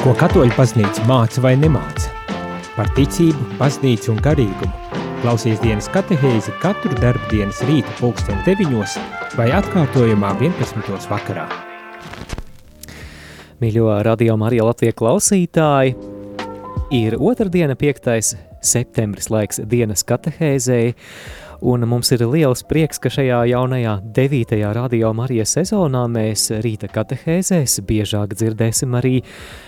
Ko katoļu baznīca māca vai nemāca? Par ticību, baznīcu un garīgumu. Klausies dienas katehēzi katru darbdienas rīta pulksten 9 vai atkārtojumā 11. vakarā. Mīļo radio Marija Latvija klausītāji, ir otrdiena 5. septembris laiks dienas katehēzei, Un mums ir liels prieks, ka šajā jaunajā devītajā radio Marijas sezonā mēs rīta katehēzēs biežāk dzirdēsim arī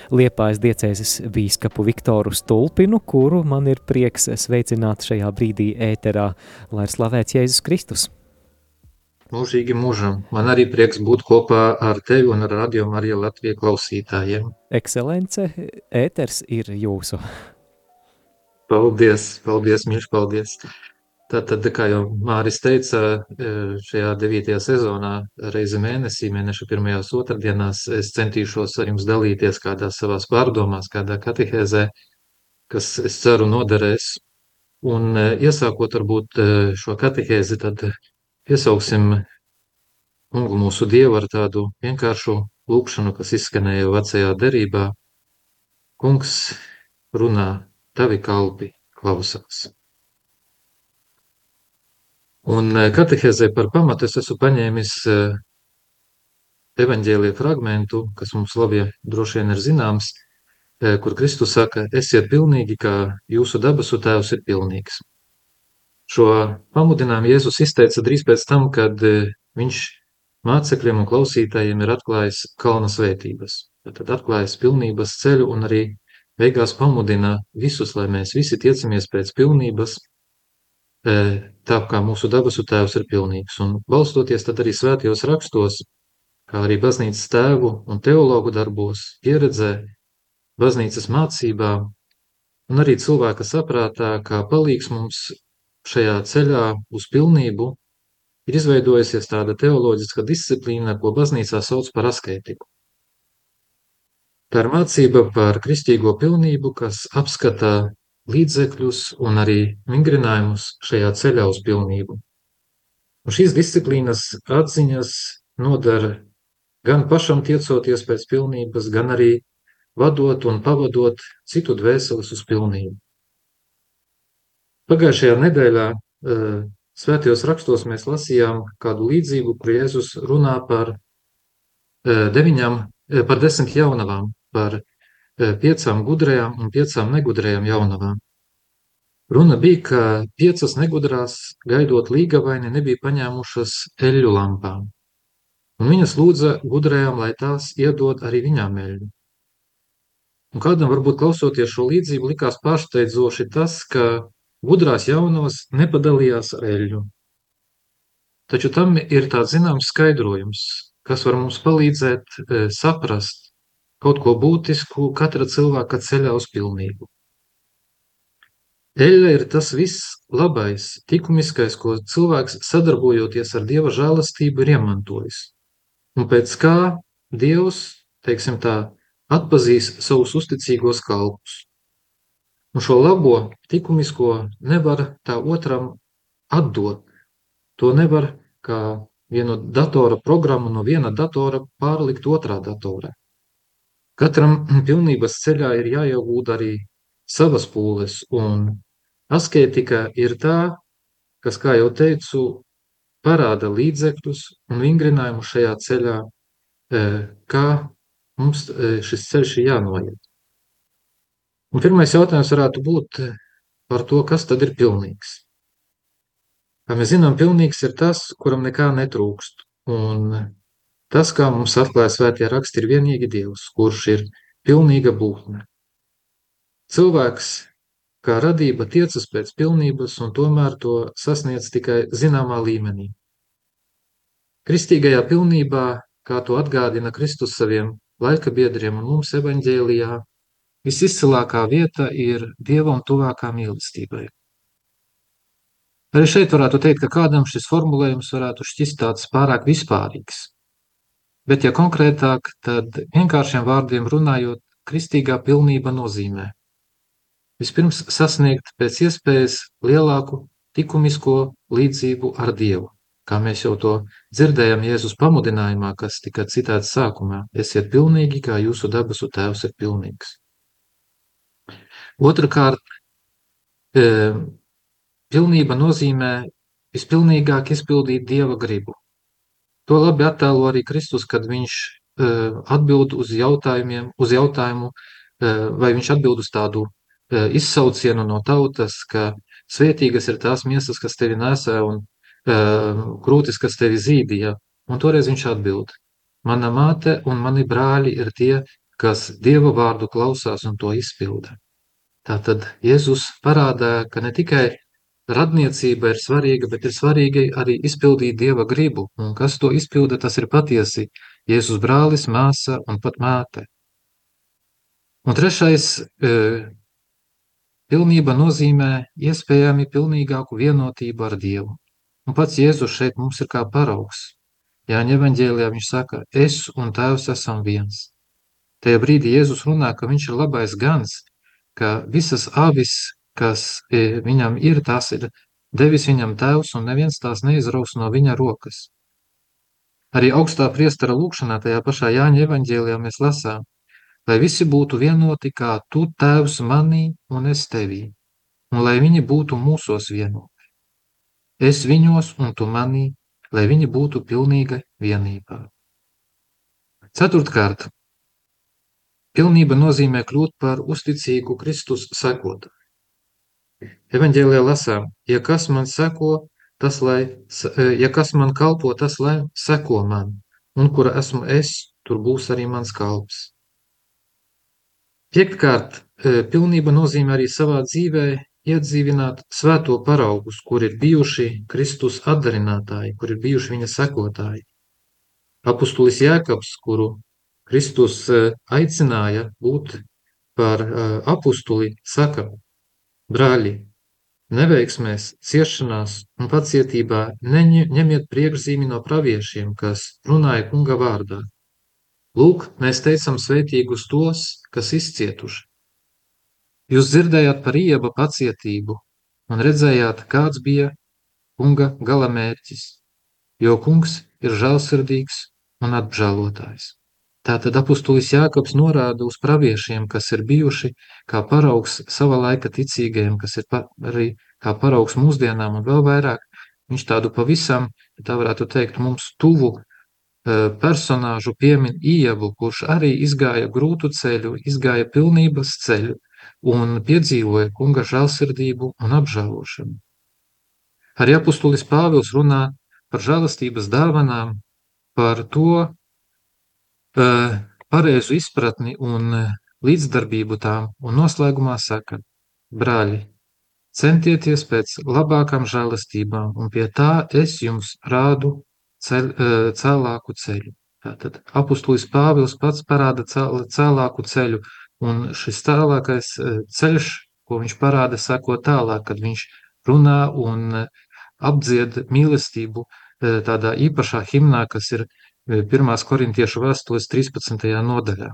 Liepājas diecēzes bīskapu Viktoru Stulpinu, kuru man ir prieks sveicināt šajā brīdī ēterā, lai ir slavēts Jēzus Kristus. Mūžīgi mūžam. Man arī prieks būt kopā ar tevi un ar radio Marija Latvija klausītājiem. Ekscelence, ēters ir jūsu. Paldies, paldies, mīļš, paldies. Tātad, kā jau Māris teica, e, šajā devītajā sezonā reizi mēnesī, mēneša pirmajās otrdienās, es centīšos ar jums dalīties kādās savās pārdomās, kādā katehēzē, kas, es ceru, noderēs. Un e, iesākot varbūt e, šo katehēzi, tad piesauksim kungu mūsu Dievu ar tādu vienkāršu lūkšanu, kas izskanēja vecajā derībā. Kungs runā, tavi kalpi klausās. Un eh, katehēzē par pamatu es esmu paņēmis eh, evaņģēlija fragmentu, kas mums labi droši vien ir zināms, eh, kur Kristus saka, esiet pilnīgi, kā jūsu dabasu tēvs ir pilnīgs. Šo pamudinājumu Jēzus izteica drīz pēc tam, kad viņš mācekļiem un klausītājiem ir atklājis kalna svētības. Tad atklājis pilnības ceļu un arī beigās pamudina visus, lai mēs visi tiecamies pēc pilnības – tā kā mūsu dabasu tēvs ir pilnīgs. Un balstoties tad arī svētajos rakstos, kā arī baznīcas tēvu un teologu darbos, pieredzē, baznīcas mācībā un arī cilvēka saprātā, kā palīgs mums šajā ceļā uz pilnību, ir izveidojusies tāda teoloģiska disciplīna, ko baznīcā sauc par asketiku. Tā ir mācība par kristīgo pilnību, kas apskata līdzekļus un arī vingrinājumus šajā ceļā uz pilnību. Un šīs disciplīnas atziņas nodara gan pašam tiecoties pēc pilnības, gan arī vadot un pavadot citu dvēseles uz pilnību. Pagājušajā nedēļā uh, svētajos rakstos mēs lasījām kādu līdzību, kur Jēzus runā par uh, deviņām, uh, par desmit jaunavām, par piecām gudrajām un piecām negudrajām jaunavām. Runa bija, ka piecas negudrās, gaidot līgavaini, nebija paņēmušas eļļu lampām, un viņas lūdza gudrajām, lai tās iedod arī viņām eļļu. Un kādam varbūt klausoties šo līdzību likās pārsteidzoši tas, ka gudrās jaunavas nepadalījās ar eļļu. Taču tam ir tāds zināms skaidrojums, kas var mums palīdzēt e, saprast, kaut ko būtisku katra cilvēka ceļā uz pilnību. Eļļa ir tas viss labais, likumiskais, ko cilvēks sadarbojoties ar Dieva žēlastību ir iemantojis, un pēc kā Dievs, teiksim tā, atpazīs savus uzticīgos kalpus. Un šo labo likumisko nevar tā otram atdot. To nevar kā vienu datora programmu no viena datora pārlikt otrā datorā. Katram pilnības ceļā ir jāiegūda arī savas pūles, un askētika ir tā, kas, kā jau teicu, parāda līdzekļus un vingrinājumu šajā ceļā, e, kā mums e, šis ceļš ir jānoiet. Un pirmais jautājums varētu būt par to, kas tad ir pilnīgs. Kā mēs zinām, pilnīgs ir tas, kuram nekā netrūkst, un Tas, kā mums atklāja svētie raksti, ir vienīgi Dievs, kurš ir pilnīga būtne. Cilvēks, kā radība, tiecas pēc pilnības un tomēr to sasniedz tikai zināmā līmenī. Kristīgajā pilnībā, kā to atgādina Kristus saviem laika biedriem un mums evaņģēlijā, visizcilākā vieta ir Dievam tuvākā mīlestībai. Arī šeit varētu teikt, ka kādam šis formulējums varētu šķist tāds pārāk vispārīgs. Bet, ja konkrētāk, tad vienkāršiem vārdiem runājot, kristīgā pilnība nozīmē vispirms sasniegt pēc iespējas lielāku likumisko līdzību ar Dievu. kā mēs jau to dzirdējam Jēzus pamudinājumā, kas tika citēts sākumā – esiet pilnīgi, kā jūsu debesu tēvs ir pilnīgs. Otrakārt, e, pilnība nozīmē vispilnīgāk izpildīt Dieva gribu. To labi attēlo arī Kristus, kad viņš e, atbild uz jautājumiem, uz jautājumu, e, vai viņš atbild uz tādu izsaucienu no tautas, ka svētīgas ir tās miesas, kas tevi nesē un krūtis, kas tevi zīdīja. Un toreiz viņš atbild, mana māte un mani brāļi ir tie, kas Dieva vārdu klausās un to izpilda. Tātad Jēzus parādā, ka ne tikai radniecība ir svarīga, bet ir svarīgi arī izpildīt Dieva gribu, un kas to izpilda, tas ir patiesi Jēzus brālis, māsa un pat māte. Un trešais, pilnība nozīmē iespējami pilnīgāku vienotību ar Dievu. Un pats Jēzus šeit mums ir kā paraugs. Jāņa evaņģēlijā viņš saka, es un tēvs esam viens. Tajā brīdī Jēzus runā, ka viņš ir labais gans, ka visas avis, kas viņam ir, tās ir devis viņam tēvs, un neviens tās neizraus no viņa rokas. Arī augstā priestara lūkšanā tajā pašā Jāņa evaņģēlijā mēs lasām, lai visi būtu vienoti kā tu tēvs manī un es tevī, un lai viņi būtu mūsos vienoti es viņos un tu manī, lai viņi būtu pilnīga vienībā. Ceturtkārt, pilnība nozīmē kļūt par uzticīgu Kristus sekotāju. Evanģēlijā lasām, ja kas man seko, tas lai, ja kas man kalpo, tas lai seko man, un kura esmu es, tur būs arī mans kalps. Piektkārt, pilnība nozīmē arī savā dzīvē iedzīvināt svēto paraugus, kur ir bijuši Kristus atdarinātāji, kur ir bijuši viņa sekotāji. Apustulis Jēkabs, kuru Kristus e, aicināja būt par e, apustuli, saka, brāļi, neveiksmēs, ciešanās un pacietībā neņemiet priekšzīmi no praviešiem, kas runāja kunga vārdā. Lūk, mēs teicam svētīgus tos, kas izcietuši. Jūs dzirdējāt par Ieba pacietību un redzējāt, kāds bija kunga galamērķis, jo kungs ir žēlsirdīgs un apžēlotājs. Tātad apustulis Jākabs norāda uz praviešiem, kas ir bijuši kā paraugs sava laika ticīgajiem, kas ir arī kā paraugs mūsdienām un vēl vairāk. Viņš tādu pavisam, tā varētu teikt, mums tuvu eh, personāžu piemin Ievu, kurš arī izgāja grūtu ceļu, izgāja pilnības ceļu, un piedzīvoja kunga žēlsirdību un apžēlošanu. Arī apustulis Pāvils runā par žēlastības dāvanām, par to pareizu izpratni un līdzdarbību tām, un noslēgumā saka, brāļi, centieties pēc labākām žēlastībām, un pie tā es jums rādu ceļ, uh, cēlāku ceļu. Tātad apustulis Pāvils pats parāda cēl, cēlāku ceļu, Un šis tālākais ceļš, ko viņš parāda, sako tālāk, kad viņš runā un apdzied mīlestību tādā īpašā himnā, kas ir 1. korintiešu vēstules 13. nodaļā.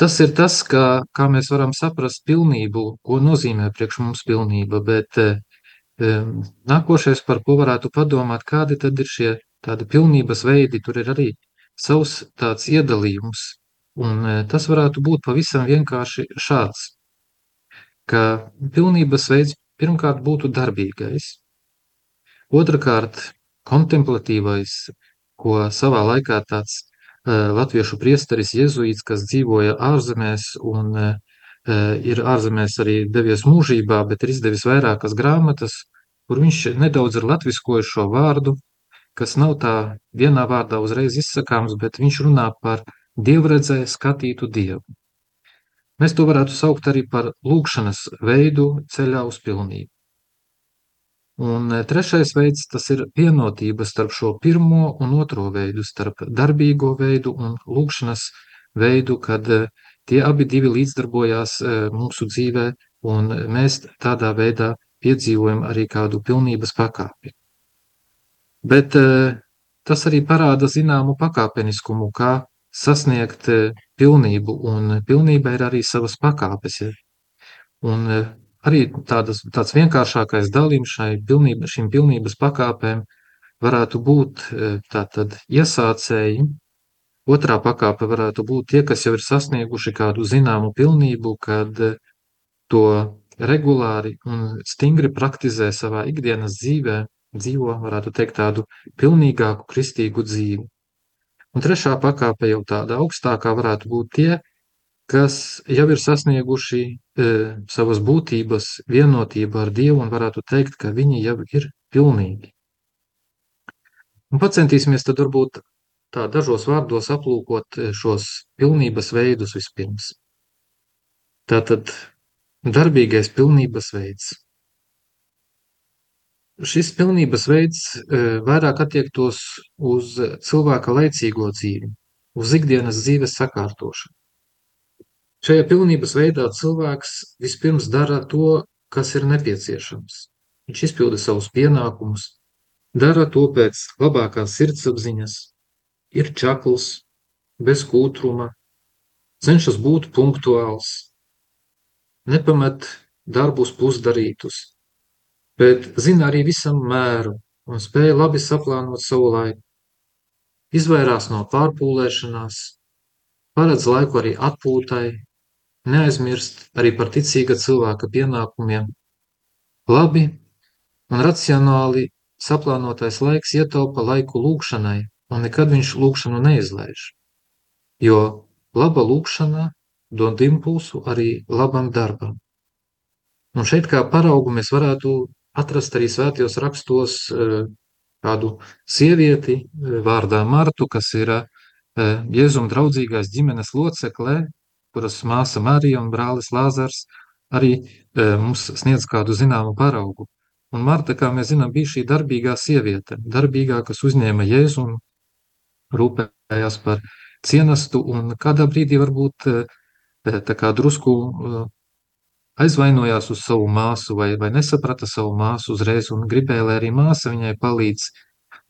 Tas ir tas, kā, kā mēs varam saprast pilnību, ko nozīmē priekš mums pilnība, bet um, nākošais, par ko varētu padomāt, kādi tad ir šie tādi pilnības veidi, tur ir arī savs tāds iedalījums, Un e, tas varētu būt pavisam vienkārši šāds, ka pilnības veids pirmkārt būtu darbīgais, otrkārt kontemplatīvais, ko savā laikā tāds uh, latviešu priesteris jezuīts, kas dzīvoja ārzemēs un uh, ir ārzemēs arī devies mūžībā, bet ir izdevis vairākas grāmatas, kur viņš nedaudz ir latviskojis šo vārdu, kas nav tā vienā vārdā uzreiz izsakāms, bet viņš runā par dievredzē skatītu Dievu. Mēs to varētu saukt arī par lūkšanas veidu ceļā uz pilnību. Un e, trešais veids tas ir vienotība starp šo pirmo un otro veidu, starp darbīgo veidu un lūkšanas veidu, kad e, tie abi divi līdzdarbojās e, mūsu dzīvē, un mēs tādā veidā piedzīvojam arī kādu pilnības pakāpi. Bet tas arī parāda zināmu pakāpeniskumu, kā sasniegt pilnību, un pilnība ir arī savas pakāpes. Un arī tādas, tāds vienkāršākais dalījums šai pilnība, šīm pilnības pakāpēm varētu būt tātad iesācēji. Otrā pakāpe varētu būt tie, kas jau ir sasnieguši kādu zināmu pilnību, kad to regulāri un stingri praktizē savā ikdienas dzīvē, dzīvo, varētu teikt, tādu pilnīgāku kristīgu dzīvi. Un trešā pakāpe jau tāda augstākā varētu būt tie, kas jau ir sasnieguši e, savas būtības vienotību ar Dievu un varētu teikt, ka viņi jau ir pilnīgi. Un pacentīsimies tad varbūt tā dažos vārdos aplūkot e, šos pilnības veidus vispirms. Tātad darbīgais pilnības veids. Šis pilnības veids e, vairāk attiektos uz cilvēka laicīgo dzīvi, uz ikdienas dzīves sakārtošanu. Šajā pilnības veidā cilvēks vispirms dara to, kas ir nepieciešams. Viņš izpilda savus pienākumus, dara to pēc labākās sirdsapziņas, ir čakls, bez kūtruma, cenšas būt punktuāls, nepamet darbus pusdarītus, bet zina arī visam mēru un spēja labi saplānot savu laiku. Izvairās no pārpūlēšanās, paredz laiku arī atpūtai, neaizmirst arī par ticīga cilvēka pienākumiem. Labi un racionāli saplānotais laiks ietaupa laiku lūkšanai, un nekad viņš lūkšanu neizlaiž. Jo laba lūkšana dod impulsu arī labam darbam. Un šeit kā paraugu mēs varētu atrast arī svētajos rakstos eh, kādu sievieti eh, vārdā Martu, kas ir eh, Jēzum draudzīgās ģimenes locekle, kuras māsa Marija un brālis Lāzars arī e, mums sniedz kādu zināmu paraugu. Un Marta, kā mēs zinām, bija šī darbīgā sieviete, darbīgā, kas uzņēma Jēzu un rūpējās par cienastu, un kādā brīdī varbūt e, tā kā drusku e, aizvainojās uz savu māsu vai, vai nesaprata savu māsu uzreiz un gribēja, lai arī māsa viņai palīdz.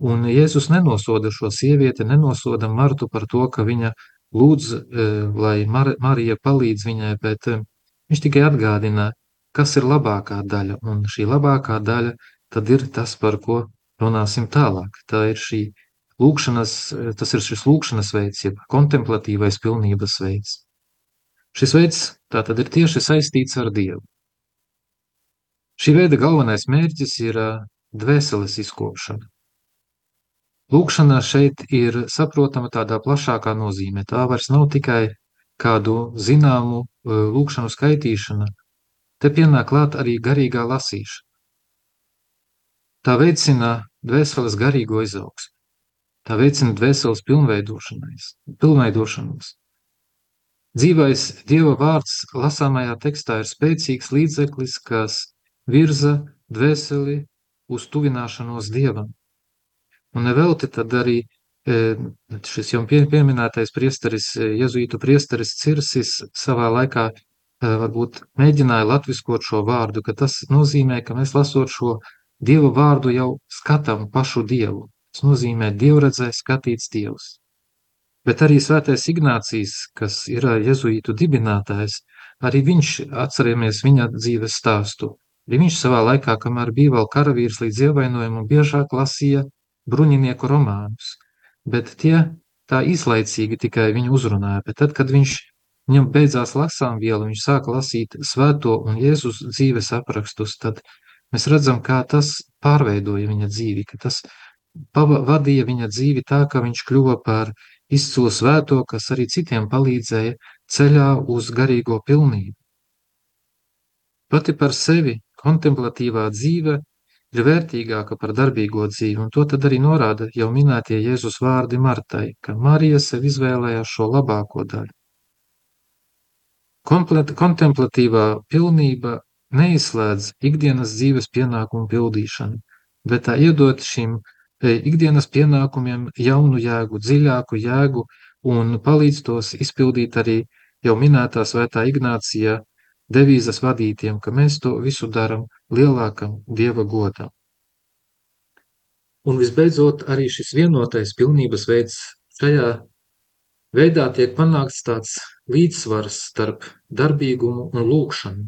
Un Jēzus nenosoda šo sievieti, nenosoda Martu par to, ka viņa lūdz, e, lai Mar Marija palīdz viņai, bet e, viņš tikai atgādina, kas ir labākā daļa, un šī labākā daļa tad ir tas, par ko runāsim tālāk. Tā ir šī lūkšanas, e, tas ir šis lūkšanas veids, jeb kontemplatīvais pilnības veids. Šis veids tā tad ir tieši saistīts ar Dievu. Šī veida galvenais mērķis ir dvēseles izkopšana. Lūkšana šeit ir saprotama tādā plašākā nozīmē. Tā vairs nav tikai kādu zināmu e, lūkšanu skaitīšana, te pienāk klāt arī garīgā lasīšana. Tā veicina dvēseles garīgo izaugsmu. Tā veicina dvēseles pilnveidošanos. Dzīvais Dieva vārds lasāmajā tekstā ir spēcīgs līdzeklis, kas virza dvēseli uz tuvināšanos Dievam. Un nevelti tad arī e, šis jau pieminētais priesteris, e, jezuītu priesteris Cirsis savā laikā e, varbūt mēģināja latviskot šo vārdu, ka tas nozīmē, ka mēs lasot šo Dieva vārdu jau skatām pašu Dievu. Tas nozīmē Dievredzē skatīts Dievs. Bet arī svētais Ignācijas, kas ir jezuītu dibinātājs, arī viņš, atceramies viņa dzīves stāstu, arī viņš savā laikā, kamēr bija vēl karavīrs līdz ievainojumam, biežāk lasīja bruņinieku romānus, bet tie tā īslaicīgi tikai viņu uzrunāja, bet tad, kad viņš viņam beidzās lasām viela, viņš sāka lasīt svēto un Jēzus dzīves aprakstus, tad mēs redzam, kā tas pārveidoja viņa dzīvi, ka tas vadīja viņa dzīvi tā, ka viņš kļuva par izcilu svēto, kas arī citiem palīdzēja ceļā uz garīgo pilnību. Pati par sevi kontemplatīvā dzīve ir vērtīgāka par darbīgo dzīvi, un to tad arī norāda jau minētie Jēzus vārdi Martai, ka Marija sev izvēlējās šo labāko daļu. Kontemplatīvā pilnība neizslēdz ikdienas dzīves pienākumu pildīšanu, bet tā iedot šim e, ikdienas pienākumiem jaunu jēgu, dziļāku jēgu un palīdz tos izpildīt arī jau minētā svētā Ignācijā devīzes vadītiem, ka mēs to visu darām lielākam Dieva godam. Un visbeidzot, arī šis vienotais pilnības veids šajā veidā tiek panākts tāds līdzsvars starp darbīgumu un lūkšanu.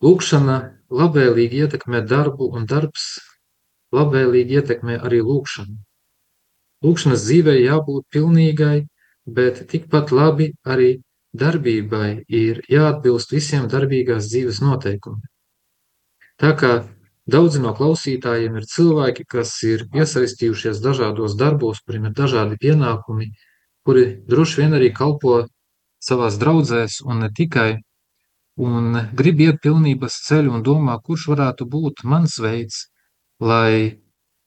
Lūkšana labvēlīgi ietekmē darbu, un darbs labvēlīgi ietekmē arī lūkšanu. Lūkšanas dzīvē jābūt pilnīgai, bet tikpat labi arī darbībai ir jāatbilst visiem darbīgās dzīves noteikumiem. Tā kā daudzi no klausītājiem ir cilvēki, kas ir iesaistījušies dažādos darbos, kuriem ir dažādi pienākumi, kuri droši vien arī kalpo savās draudzēs un ne tikai, un grib iet pilnības ceļu un domā, kurš varētu būt mans veids, lai,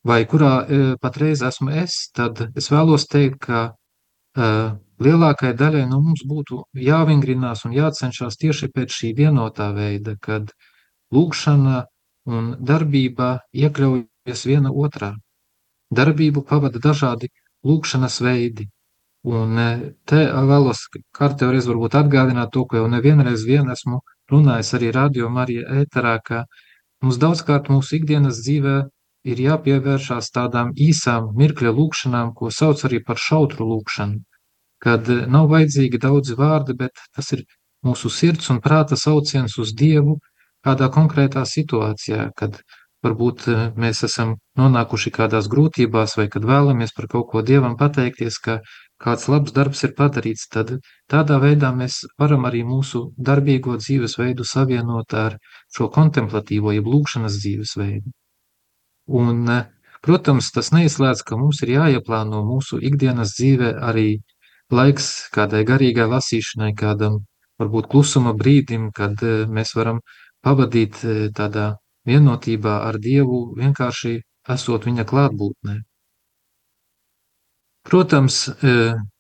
vai kurā e, patreiz esmu es, tad es vēlos teikt, ka uh, lielākajai daļai no mums būtu jāvingrinās un jācenšas tieši pēc šī vienotā veida, kad lūkšana un darbība iekļaujas viena otrā. Darbību pavada dažādi lūkšanas veidi, Un e, te vēlos kārtēreiz varbūt atgādināt to, ko jau nevienreiz vien esmu runājis arī radio Marija ēterā, ka mums daudzkārt mūsu ikdienas dzīvē ir jāpievēršās tādām īsām mirkļa lūkšanām, ko sauc arī par šautru lūkšanu, kad e, nav vajadzīgi daudzi vārdi, bet tas ir mūsu sirds un prāta sauciens uz Dievu kādā konkrētā situācijā, kad varbūt e, mēs esam nonākuši kādās grūtībās vai kad vēlamies par kaut ko Dievam pateikties, ka kāds labs darbs ir padarīts, tad tādā veidā mēs varam arī mūsu darbīgo dzīvesveidu savienot ar šo kontemplatīvo, jeb lūkšanas dzīvesveidu. Un, protams, tas neizslēdz, ka mums ir jāieplāno mūsu ikdienas dzīvē arī laiks kādai garīgai lasīšanai, kādam varbūt klusuma brīdim, kad eh, mēs varam pavadīt eh, tādā vienotībā ar Dievu, vienkārši esot viņa klātbūtnē. Protams, e,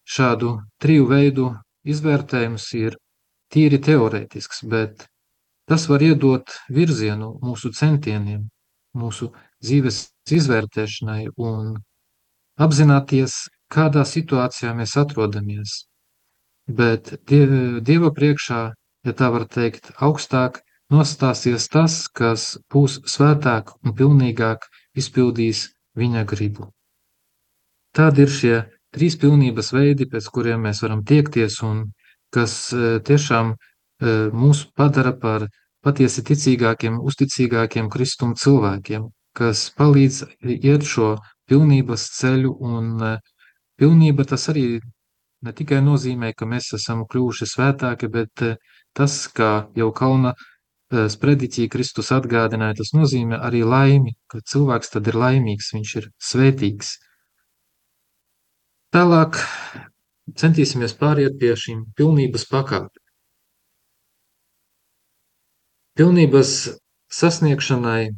šādu triju veidu izvērtējums ir tīri teorētisks, bet tas var iedot virzienu mūsu centieniem, mūsu dzīves izvērtēšanai un apzināties, kādā situācijā mēs atrodamies. Bet Dieva priekšā, ja tā var teikt, augstāk nostāsies tas, kas būs svētāk un pilnīgāk izpildīs viņa gribu. Tādi ir šie trīs pilnības veidi, pēc kuriem mēs varam tiekties un kas e, tiešām e, mūs padara par patiesi ticīgākiem, uzticīgākiem kristumu cilvēkiem, kas palīdz iet šo pilnības ceļu un e, pilnība tas arī ne tikai nozīmē, ka mēs esam kļuvuši svētāki, bet tas, kā jau Kalna sprediķī Kristus atgādināja, tas nozīmē arī laimi, ka cilvēks tad ir laimīgs, viņš ir svētīgs. Tālāk centīsimies pāriet pie šīm pilnības pakāpēm. Pilnības sasniegšanai,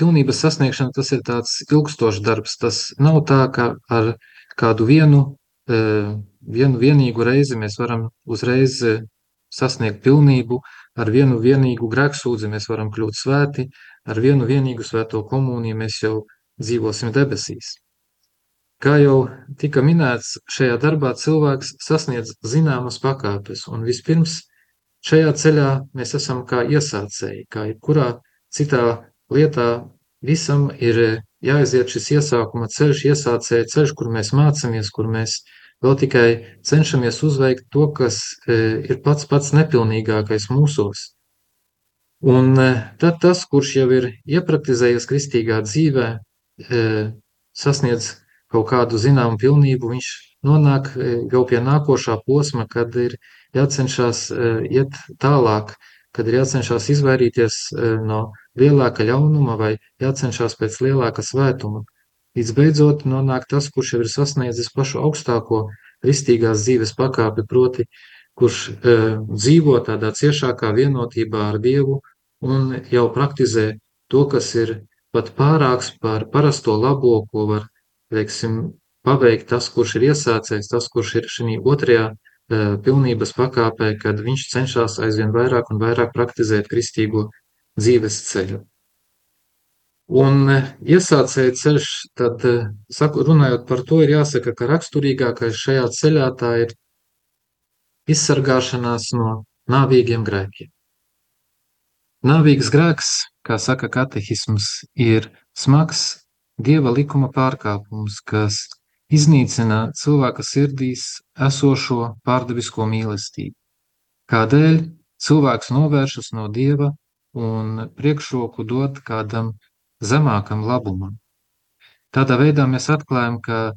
pilnības sasniegšana tas ir tāds ilgstošs darbs. Tas nav tā, ka ar kādu vienu, e, vienu vienīgu reizi mēs varam uzreiz e, sasniegt pilnību, ar vienu vienīgu grēksūdzi mēs varam kļūt svēti, ar vienu vienīgu svēto komuniju mēs jau dzīvosim debesīs. Kā jau tika minēts, šajā darbā cilvēks sasniedz zināmas pakāpes, un vispirms šajā ceļā mēs esam kā iesācēji, kā jebkurā citā lietā visam ir jāaiziet šis iesākuma ceļš, iesācēja ceļš, kur mēs mācamies, kur mēs vēl tikai cenšamies uzveikt to, kas e, ir pats pats nepilnīgākais mūsos. Un e, tad tas, kurš jau ir iepraktizējies kristīgā dzīvē, sasniedz kaut kādu zināmu pilnību, viņš nonāk jau pie nākošā posma, kad ir jācenšas iet tālāk, kad ir jācenšas izvairīties e, no lielāka ļaunuma vai jācenšas pēc lielāka svētuma. Līdz beidzot nonāk tas, kurš jau ir sasniedzis pašu augstāko kristīgās dzīves pakāpi, proti, kurš e, dzīvo tādā ciešākā vienotībā ar Dievu un jau praktizē to, kas ir pat pārāks par parasto labo, ko var teiksim, paveikt tas, kurš ir iesācējis, tas, kurš ir šī otrajā uh, pilnības pakāpē, kad viņš cenšas aizvien vairāk un vairāk praktizēt kristīgo dzīves ceļu. Un uh, iesācēja ceļš, tad, uh, saku, runājot par to, ir jāsaka, ka raksturīgākais šajā ceļā tā ir izsargāšanās no nāvīgiem grēkiem. Nāvīgs grēks, kā saka katehisms, ir smags Dieva likuma pārkāpums, kas iznīcina cilvēka sirdīs esošo pārdevisko mīlestību. Kādēļ cilvēks novēršas no dieva un priekšroku dod kādam zemākam labumam. Tādā veidā mēs atklājam, ka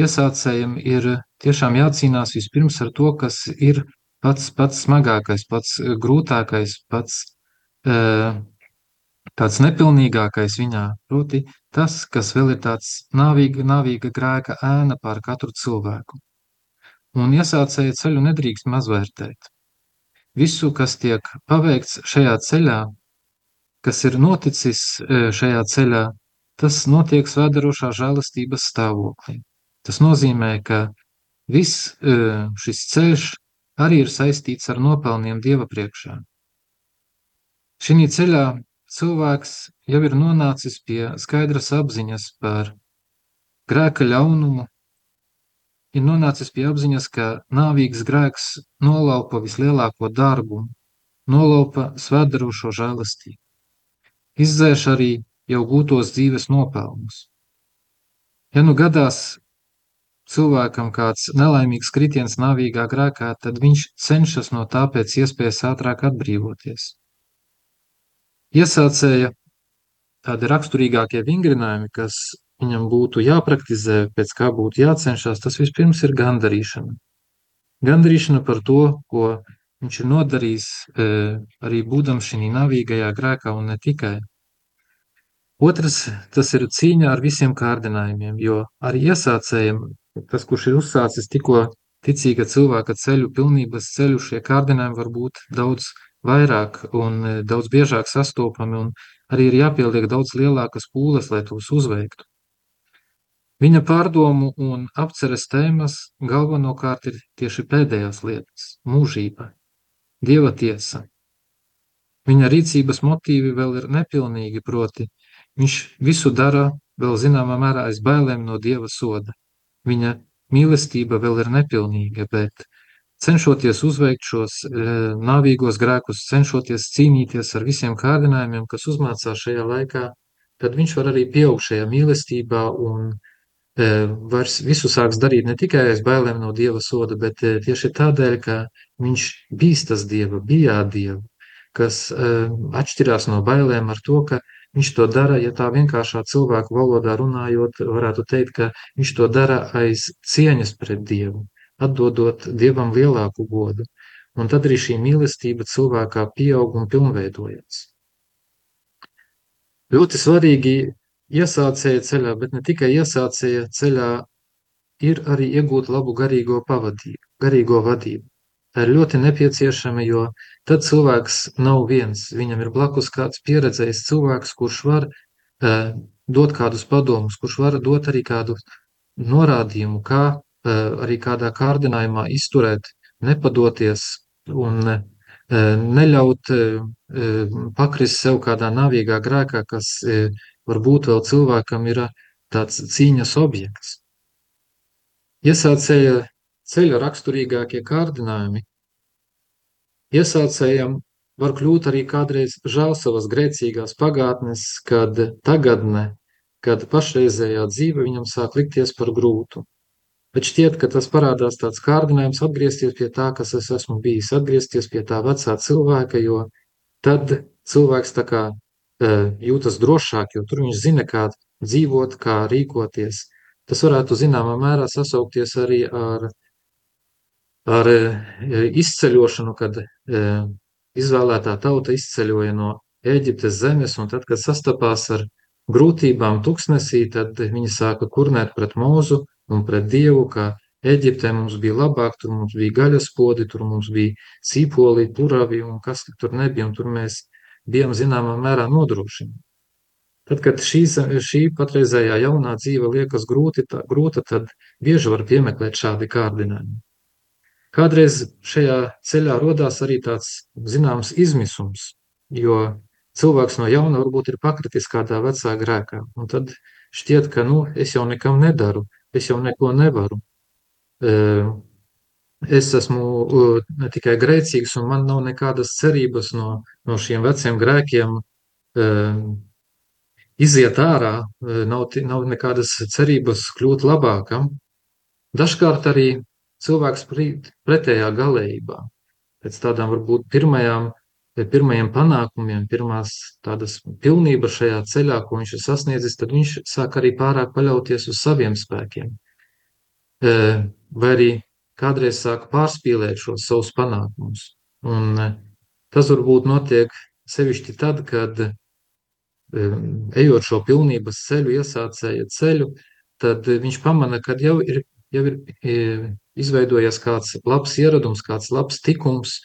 iesācējiem ir tiešām jācīnās vispirms ar to, kas ir pats, pats smagākais, pats grūtākais, pats uh, tāds nepilnīgākais viņā, proti tas, kas vēl ir tāds nāvīga, nāvīga grēka ēna pār katru cilvēku. Un iesācēja ceļu nedrīkst mazvērtēt. Visu, kas tiek paveikts šajā ceļā, kas ir noticis šajā ceļā, tas notiek svēdarošā žēlastības stāvoklī. Tas nozīmē, ka viss šis ceļš arī ir saistīts ar nopelniem Dieva priekšā. Šī ceļā cilvēks jau ir nonācis pie skaidras apziņas par grēka ļaunumu, ir nonācis pie apziņas, ka nāvīgs grēks nolaupa vislielāko darbu, nolaupa svētdarošo žēlastību, izdzēš arī jau gūtos dzīves nopelnus. Ja nu gadās cilvēkam kāds nelaimīgs kritiens nāvīgā grēkā, tad viņš cenšas no tā pēc iespējas ātrāk atbrīvoties. Iesācēja tādi raksturīgākie vingrinājumi, kas viņam būtu jāpraktizē, pēc kā būtu jācenšas, tas vispirms ir gandarīšana. Gandarīšana par to, ko viņš ir nodarījis e, arī būdams šī navīgajā grēkā un ne tikai. Otrs, tas ir cīņa ar visiem kārdinājumiem, jo arī iesācējiem, tas, kurš ir uzsācis tikko ticīga cilvēka ceļu, pilnības ceļu, šie kārdinājumi var būt daudz vairāk un e, daudz biežāk sastopami, un arī ir jāpieliek daudz lielākas pūles, lai tos uzveiktu. Viņa pārdomu un apceres tēmas galvenokārt ir tieši pēdējās lietas - mūžība, dieva tiesa. Viņa rīcības motīvi vēl ir nepilnīgi, proti viņš visu dara vēl zināmā mērā aiz bailēm no dieva soda. Viņa mīlestība vēl ir nepilnīga, bet cenšoties uzveikt šos e, nāvīgos grēkus, cenšoties cīnīties ar visiem kārdinājumiem, kas uzmācās šajā laikā, tad viņš var arī pieaugt šajā mīlestībā un e, vairs visu sāks darīt ne tikai aiz bailēm no Dieva soda, bet e, tieši tādēļ, ka viņš bīstas Dieva, bijā Dievu, kas atšķirās no bailēm ar to, ka viņš to dara, ja tā vienkāršā cilvēku valodā runājot, varētu teikt, ka viņš to dara aiz cieņas pret Dievu atdodot Dievam lielāku godu, un tad arī šī mīlestība cilvēkā pieaug un pilnveidojas. Ļoti svarīgi iesācēja ceļā, bet ne tikai iesācēja ceļā, ir arī iegūt labu garīgo pavadību, garīgo vadību. Tā ir ļoti nepieciešama, jo tad cilvēks nav viens. Viņam ir blakus kāds pieredzējis cilvēks, kurš var uh, dot kādus padomus, kurš var dot arī kādu norādījumu, kā Eh, arī kādā kārdinājumā izturēt, nepadoties un eh, neļaut eh, pakrist sev kādā navīgā grēkā, kas varbūt vēl cilvēkam ir tāds cīņas objekts. Iesācēja ceļa raksturīgākie kārdinājumi. Iesācējam var kļūt arī kādreiz žēl savas grēcīgās pagātnes, kad tagadne, kad pašreizējā dzīve viņam sāk likties par grūtu. Bet šķiet, ka tas parādās tāds kārdinājums atgriezties pie tā, kas es esmu bijis, atgriezties pie tā vecā cilvēka, jo tad cilvēks tā kā jūtas drošāk, jo tur viņš zina, kā dzīvot, kā rīkoties. Tas varētu zināmā mērā sasaukties arī ar, ar uh, izceļošanu, kad uh, izvēlētā tauta izceļoja no Ēģiptes zemes, un tad, kad sastapās ar grūtībām tuksnesī, tad viņi sāka kurnēt pret mūzu, un pret Dievu, ka Eģiptē mums bija labāk, tur mums bija gaļas podi, tur mums bija cīpoli, puravi un kas tur nebija, un tur mēs bijām zināmā mērā nodrošināti. Tad, kad šī, šī patreizējā jaunā dzīve liekas grūti, tā, grūta, tad bieži var piemeklēt šādi kārdinājumi. Kādreiz šajā ceļā rodās arī tāds zināms izmisums, jo cilvēks no jauna varbūt ir pakritis kādā vecā grēkā, un tad šķiet, ka, nu, es jau nekam nedaru, es jau neko nevaru. Es esmu ne tikai grēcīgs, un man nav nekādas cerības no, no šiem veciem grēkiem iziet ārā, nav, nav nekādas cerības kļūt labākam. Dažkārt arī cilvēks pretējā galējībā. pēc tādām varbūt pirmajām, pirmajiem panākumiem, pirmās tādas pilnības šajā ceļā, ko viņš ir sasniedzis, tad viņš sāk arī pārāk paļauties uz saviem spēkiem. Vai arī kādreiz sāk pārspīlēt šos savus panākumus. Un tas varbūt notiek sevišķi tad, kad ejot šo pilnības ceļu, iesācēja ceļu, tad viņš pamana, ka jau ir, jau ir izveidojies kāds labs ieradums, kāds labs tikums,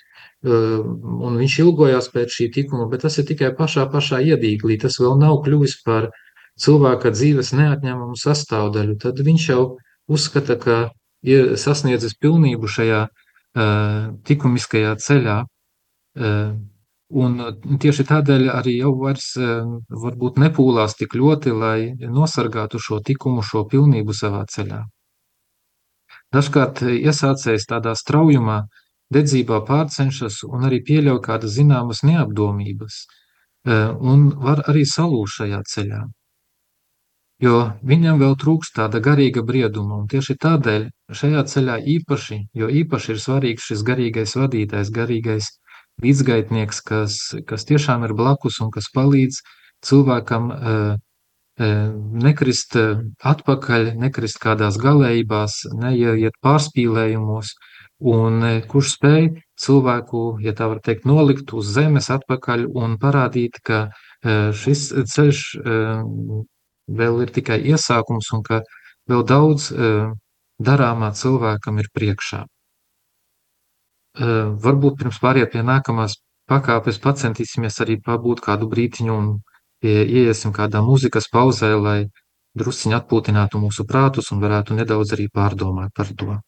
un viņš ilgojās pēc šī tikuma, bet tas ir tikai pašā, pašā iedīglī. Tas vēl nav kļuvis par cilvēka dzīves neatņemumu sastāvdaļu. Tad viņš jau uzskata, ka ir sasniedzis pilnību šajā likumiskajā ceļā. Un tieši tādēļ arī jau vairs varbūt nepūlās tik ļoti, lai nosargātu šo likumu, šo pilnību savā ceļā. Dažkārt iesācējs tādā straujumā, dedzībā pārcenšas un arī pieļauj kādas zināmas neapdomības, un var arī salūst šajā ceļā jo viņam vēl trūkst tāda garīga brieduma, un tieši tādēļ šajā ceļā īpaši, jo īpaši ir svarīgs šis garīgais vadītājs, garīgais līdzgaitnieks, kas, kas tiešām ir blakus un kas palīdz cilvēkam uh, nekrist atpakaļ, nekrist kādās galējībās, neieiet pārspīlējumos, un kurš spēj cilvēku, ja tā var teikt, nolikt uz zemes atpakaļ un parādīt, ka šis ceļš vēl ir tikai iesākums un ka vēl daudz uh, darāmā cilvēkam ir priekšā. Uh, varbūt pirms pāriet pie nākamās pakāpes pacentīsimies arī pabūt kādu brītiņu un pie, ieiesim kādā mūzikas pauzē, lai drusciņi atpūtinātu mūsu prātus un varētu nedaudz arī pārdomāt par to.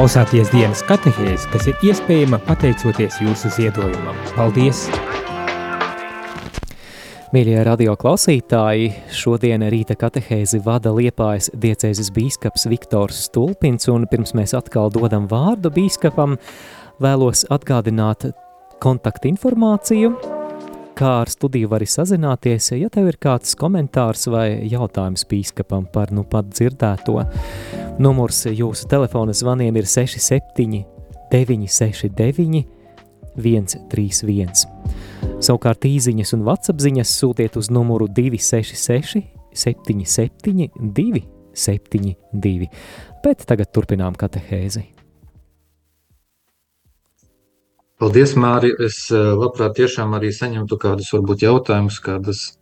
Klausāties dienas katehēzi, kas ir iespējama pateicoties jūsu ziedojumam. Paldies! Mīļie radio klausītāji, šodien rīta katehēzi vada Liepājas diecēzes bīskaps Viktors Stulpins, un pirms mēs atkal dodam vārdu bīskapam, vēlos atgādināt kontaktinformāciju, kā ar studiju vari sazināties, ja tev ir kāds komentārs vai jautājums pīskapam par nu pat dzirdēto. Numurs jūsu telefona zvaniem ir 67 969 131. Savukārt īziņas un WhatsApp ziņas sūtiet uz numuru 266 77 272. Bet tagad turpinām katehēzi. Paldies, Māri. Es eh, labprāt tiešām arī saņemtu kādus varbūt jautājumus, kādus e,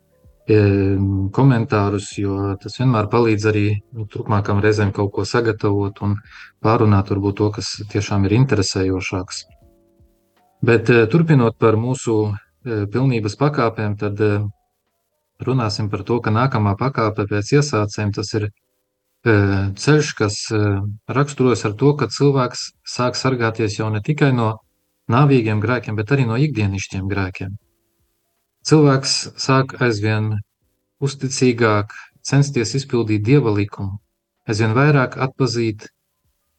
komentārus, jo tas vienmēr palīdz arī nu, turpmākam reizēm kaut ko sagatavot un pārunāt varbūt to, kas tiešām ir interesējošāks. Bet e, turpinot par mūsu e, pilnības pakāpēm, tad e, runāsim par to, ka nākamā pakāpe pēc iesācējiem tas ir ceļš, kas raksturojas ar to, ka cilvēks sāk sargāties jau ne tikai no nāvīgiem grēkiem, bet arī no ikdienišķiem grēkiem. Cilvēks sāk aizvien uzticīgāk censties izpildīt dieva likumu, aizvien vairāk atpazīt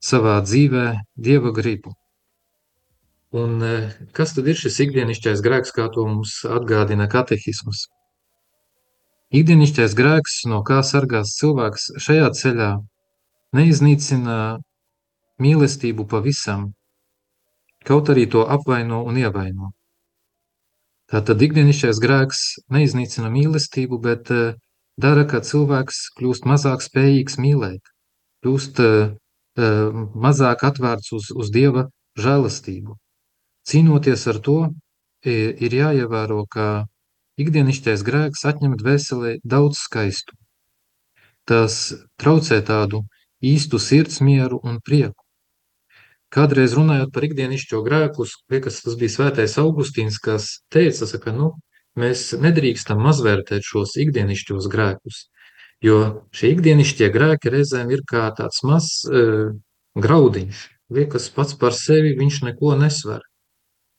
savā dzīvē dieva gribu. Un kas tad ir šis ikdienišķais grēks, kā to mums atgādina katehisms? Ikdienišķais grēks, no kā sargās cilvēks šajā ceļā, neiznīcina mīlestību pavisam, kaut arī to apvaino un ievaino. Tātad ikdienišķais grēks neiznīcina mīlestību, bet uh, dara, ka cilvēks kļūst mazāk spējīgs mīlēt, kļūst uh, uh, mazāk atvērts uz, uz Dieva žēlastību. Cīnoties ar to, ir jāievēro, ka Ikdienišķais grēks atņem dvēselē daudz skaistu. Tas traucē tādu īstu sirdsmieru un prieku. Kādreiz runājot par ikdienišķo grēku, liekas, tas bija svētais Augustīns, kas teica, ka nu, mēs nedrīkstam mazvērtēt šos ikdienišķos grēkus, jo šie ikdienišķie grēki reizēm ir kā tāds mazs e, graudiņš. Liekas, pats par sevi viņš neko nesver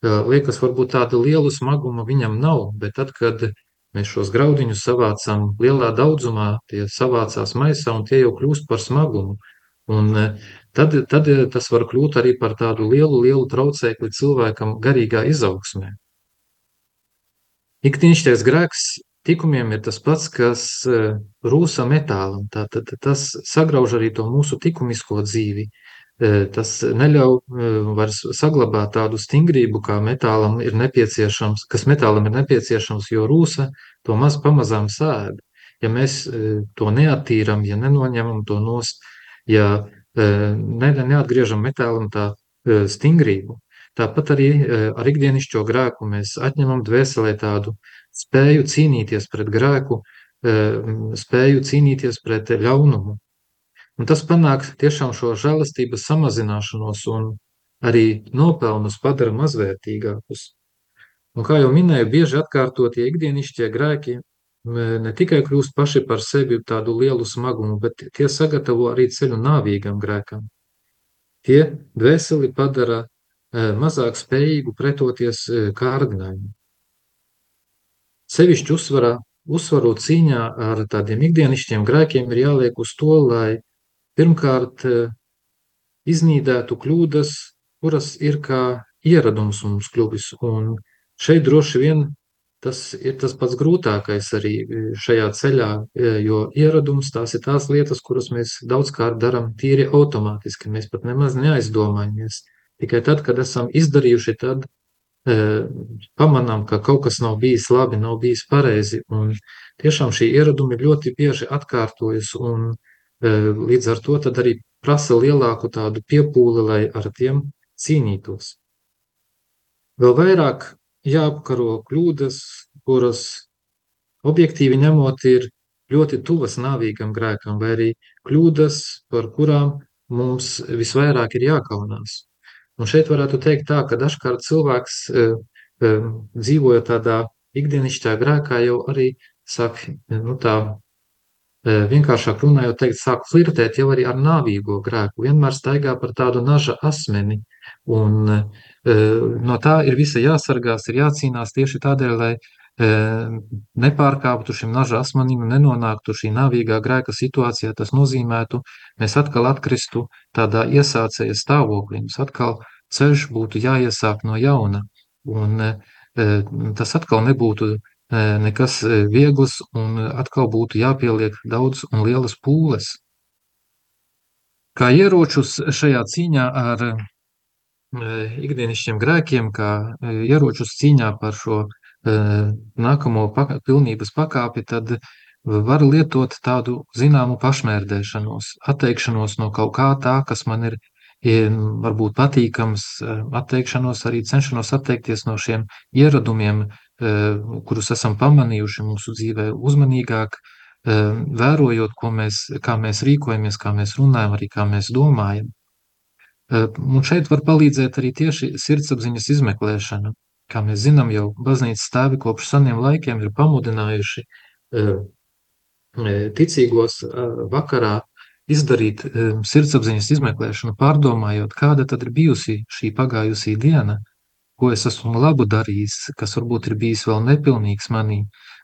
liekas, varbūt tāda liela smaguma viņam nav, bet tad, kad mēs šos graudiņus savācam lielā daudzumā, tie savācās maisā un tie jau kļūst par smagumu. Un tad, tad tas var kļūt arī par tādu lielu, lielu traucēkli cilvēkam garīgā izaugsmē. Ikdienišķais grēks tikumiem ir tas pats, kas rūsa metālam. Tātad tas sagrauž arī to mūsu likumisko dzīvi. Tas neļauj vairs saglabāt tādu stingrību, kā metālam ir nepieciešams, kas metālam ir nepieciešams, jo rūsa to maz pamazām sēd. Ja mēs to neattīram, ja nenoņemam to nost, ja ne, neatgriežam metālam tā stingrību, tāpat arī ar ikdienišķo grēku mēs atņemam dvēselē tādu spēju cīnīties pret grēku, spēju cīnīties pret ļaunumu. Un tas panāk tiešām šo žēlastības samazināšanos un arī nopelnus padara mazvērtīgākus. Un kā jau minēju, bieži atkārtotie ikdienišķie grēki ne tikai kļūst paši par sevi tādu lielu smagumu, bet tie sagatavo arī ceļu nāvīgam grēkam. Tie dvēseli padara mazāk spējīgu pretoties kārdinājumam. Sevišķi uzsvarā, uzsvarot cīņā ar tādiem ikdienišķiem grēkiem ir jāliek uz to, lai Pirmkārt, iznīdētu kļūdas, kuras ir kā ieradums mums kļuvis. Un šeit droši vien tas ir tas pats grūtākais arī eh, šajā ceļā, eh, jo ieradums tās ir tās lietas, kuras mēs daudzkārt darām tīri automātiski. Mēs pat nemaz neaizdomājamies. Tikai tad, kad esam izdarījuši, tad e, pamanām, ka kaut kas nav bijis labi, nav bijis pareizi. Un tiešām šī ieradumi ļoti bieži atkārtojas un Līdz ar to arī prasa lielāku tādu piepūli, lai ar tiem cīnītos. Vēl vairāk jāapkaro kļūdas, kuras objektīvi ņemot ir ļoti tuvas nāvīgam grēkam, vai arī kļūdas, par kurām mums visvairāk ir jākaunās. Un šeit varētu teikt tā, ka dažkārt cilvēks e, e, dzīvoja tādā ikdienišķā grēkā jau arī sāk nu, tā vienkāršāk runājot, teikt, sāk flirtēt jau arī ar nāvīgo grēku, vienmēr staigā par tādu naža asmeni. Un no tā ir visa jāsargās, ir jācīnās tieši tādēļ, lai nepārkāptu šim naža asmanim un nenonāktu šī nāvīgā grēka situācijā. Tas nozīmētu, mēs atkal atkristu tādā iesācēja stāvoklī. Mums atkal ceļš būtu jāiesāk no jauna. Un tas atkal nebūtu nekas viegls, un atkal būtu jāpieliek daudz un lielas pūles. Kā ieročus šajā cīņā ar ikdienišķiem grēkiem, kā ieročus cīņā par šo nākamo paka, pilnības pakāpi, tad var lietot tādu zināmu pašmērdēšanos, atteikšanos no kaut kā tā, kas man ir varbūt patīkams, atteikšanos arī cenšanos atteikties no šiem ieradumiem, kurus esam pamanījuši mūsu dzīvē uzmanīgāk, vērojot, ko mēs, kā mēs rīkojamies, kā mēs runājam, arī kā mēs domājam. Un šeit var palīdzēt arī tieši sirdsapziņas izmeklēšana. Kā mēs zinām, jau baznīcas stāvi kopš seniem laikiem ir pamudinājuši ticīgos vakarā izdarīt sirdsapziņas izmeklēšanu, pārdomājot, kāda tad ir bijusi šī pagājusī diena, ko es esmu labu darījis, kas varbūt ir bijis vēl nepilnīgs manī,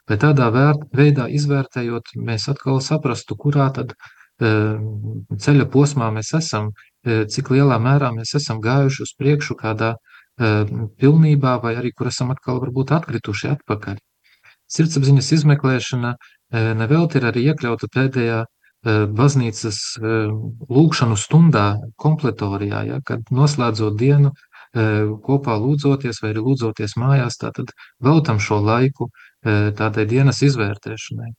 bet tādā vērt, veidā izvērtējot, mēs atkal saprastu, kurā tad ceļa posmā mēs esam, cik lielā mērā mēs esam gājuši uz priekšu kādā pilnībā, vai arī kur esam atkal varbūt atkrituši atpakaļ. Sirdsapziņas izmeklēšana nevelti ir arī iekļauta pēdējā baznīcas lūkšanu stundā, kompletorijā, ja, kad noslēdzot dienu, kopā lūdzoties vai arī lūdzoties mājās, tātad veltam šo laiku tādai dienas izvērtēšanai.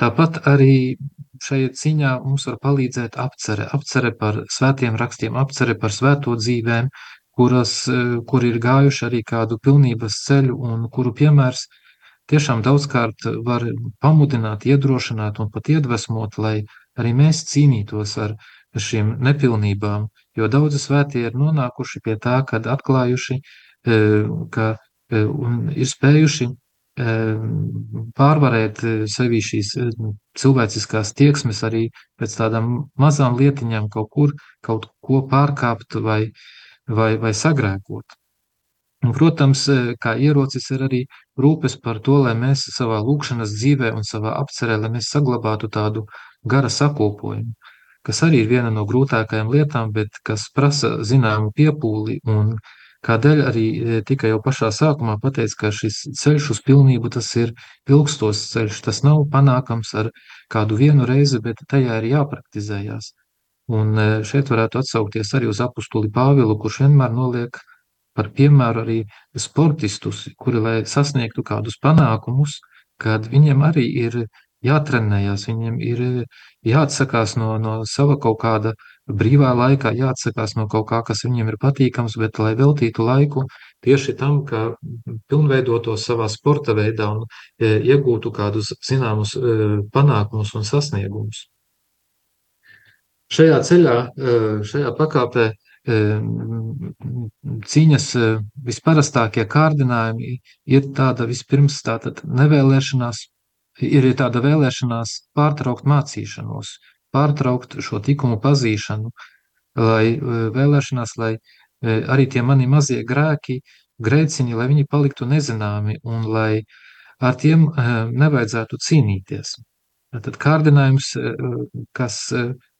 Tāpat arī šajā ciņā mums var palīdzēt apcere, apcere par svētiem rakstiem, apcere par svēto dzīvēm, kuras, kur ir gājuši arī kādu pilnības ceļu un kuru piemērs tiešām daudzkārt var pamudināt, iedrošināt un pat iedvesmot, lai arī mēs cīnītos ar šīm nepilnībām, jo daudzi svētie ir nonākuši pie tā, kad atklājuši, ka un ir spējuši pārvarēt sevi šīs cilvēciskās tieksmes arī pēc tādām mazām lietiņām kaut kur, kaut ko pārkāpt vai, vai, vai sagrēkot. Un, protams, kā ierocis ir arī rūpes par to, lai mēs savā lūkšanas dzīvē un savā apcerē, lai mēs saglabātu tādu gara sakopojumu, kas arī ir viena no grūtākajām lietām, bet kas prasa zināmu piepūli un kādēļ arī tikai jau pašā sākumā pateica, ka šis ceļš uz pilnību tas ir ilgstos ceļš, tas nav panākams ar kādu vienu reizi, bet tajā ir jāpraktizējās. Un šeit varētu atsaukties arī uz apustuli Pāvilu, kurš vienmēr noliek par piemēru arī sportistus, kuri, lai sasniegtu kādus panākumus, kad viņiem arī ir jātrenējās, viņiem ir jāatsakās no, no sava kaut kāda brīvā laikā, jāatsakās no kaut kā, kas viņiem ir patīkams, bet lai veltītu laiku tieši tam, ka pilnveidotos savā sporta veidā un e, iegūtu kādus zināmus e, panākumus un sasniegumus. Šajā ceļā, šajā pakāpē cīņas visparastākie kārdinājumi ir tāda vispirms tātad nevēlēšanās, ir tāda vēlēšanās pārtraukt mācīšanos, pārtraukt šo tikumu pazīšanu, lai vēlēšanās, lai arī tie mani mazie grēki, grēciņi, lai viņi paliktu nezināmi un lai ar tiem nevajadzētu cīnīties. Tad kārdinājums, kas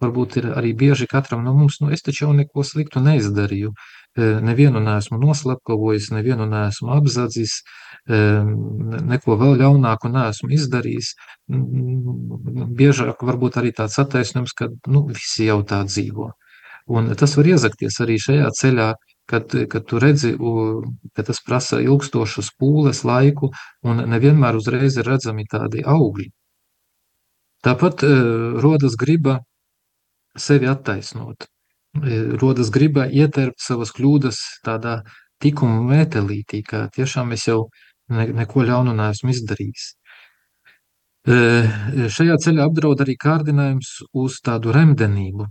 varbūt ir arī bieži katram no mums, nu es taču jau neko sliktu neizdarīju, nevienu neesmu noslapkavojis, nevienu neesmu apzadzis, neko vēl ļaunāku neesmu izdarījis. Biežāk varbūt arī tāds attaisnums, ka nu, visi jau tā dzīvo. Un tas var iezakties arī šajā ceļā, kad, kad tu redzi, ka tas prasa ilgstošas pūles laiku un nevienmēr uzreiz ir redzami tādi augļi. Tāpat rodas griba sevi attaisnot, rodas griba ieterpt savas kļūdas tādā tikuma mētelītī, ka tiešām es jau ne, neko ļaunu neesmu izdarījis. E, šajā ceļā apdraud arī kārdinājums uz tādu remdenību,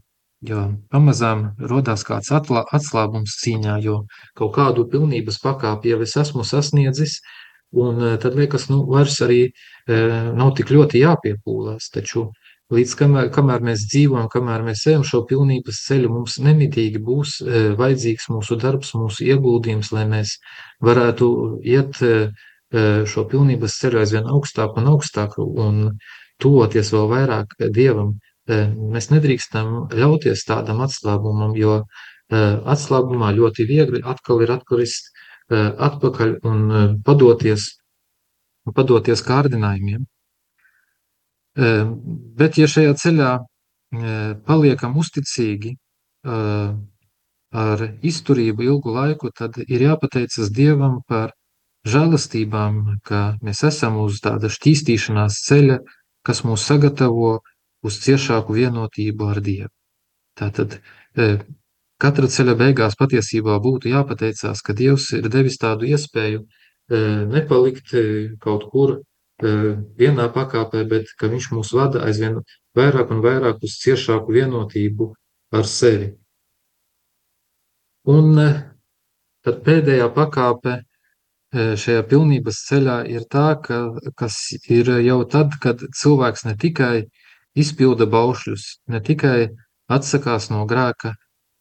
jo pamazām rodās kāds atlā, atslābums cīņā, jo kaut kādu pilnības pakāpi jau es esmu sasniedzis, Un eh, tad liekas, nu, vairs arī nav tik ļoti jāpiepūlās. Taču līdz kamēr, kamēr mēs dzīvojam, kamēr mēs ejam šo pilnības ceļu, mums nemitīgi būs eh, vajadzīgs mūsu darbs, mūsu ieguldījums, lai mēs varētu iet šo pilnības ceļu aizvien augstāk un augstāk un tuvoties vēl vairāk Dievam. Mēs nedrīkstam ļauties tādam atslābumam, jo atslābumā ļoti viegli atkal ir atkrist atpakaļ un padoties, padoties kārdinājumiem. Bet, ja šajā ceļā paliekam uzticīgi, ar izturību ilgu laiku, tad ir jāpateicas Dievam par žēlastībām, ka mēs esam uz tāda šķīstīšanās ceļa, kas mūs sagatavo uz ciešāku vienotību ar Dievu. Tātad katra ceļa beigās patiesībā būtu jāpateicās, ka Dievs ir devis tādu iespēju nepalikt kaut kur vienā pakāpē, bet ka viņš mūs vada aizvien vairāk un vairāk uz ciešāku vienotību ar sevi. Un tad pēdējā pakāpe šajā pilnības ceļā ir tā, ka, kas ir jau tad, kad cilvēks ne tikai izpilda baušļus, ne tikai atsakās no grēka,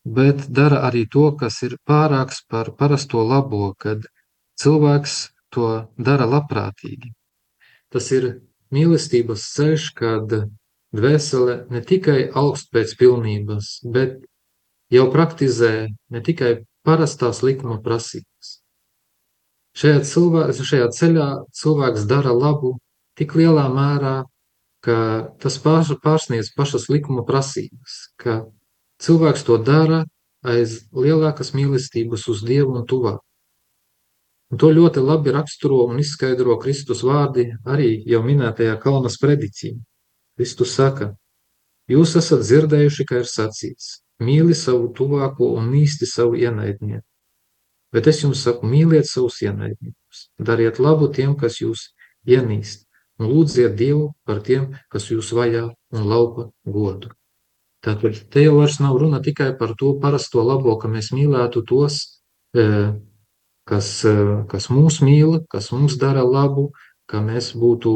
bet dara arī to, kas ir pārāks par parasto labo, kad cilvēks to dara labprātīgi. Tas ir mīlestības ceļš, kad dvēsele ne tikai augst pēc pilnības, bet jau praktizē ne tikai parastās likuma prasības. Šajā, cilvē, šajā ceļā cilvēks dara labu tik lielā mērā, ka tas pār, pārsniedz pašas likuma prasības, ka cilvēks to dara aiz lielākas mīlestības uz Dievu un tuvāk. Un to ļoti labi raksturo un izskaidro Kristus vārdi arī jau minētajā kalnas prediķī. Kristus saka, jūs esat dzirdējuši, ka ir sacīts, mīli savu tuvāko un nīsti savu ienaidnieku. Bet es jums saku, mīliet savus ienaidniekus, dariet labu tiem, kas jūs ienīst, un lūdziet Dievu par tiem, kas jūs vajā un laupa godu. Tātad te jau vairs nav runa tikai par to parasto labo, ka mēs mīlētu tos, eh, kas, eh, kas mūs mīl, kas mums dara labu, ka mēs būtu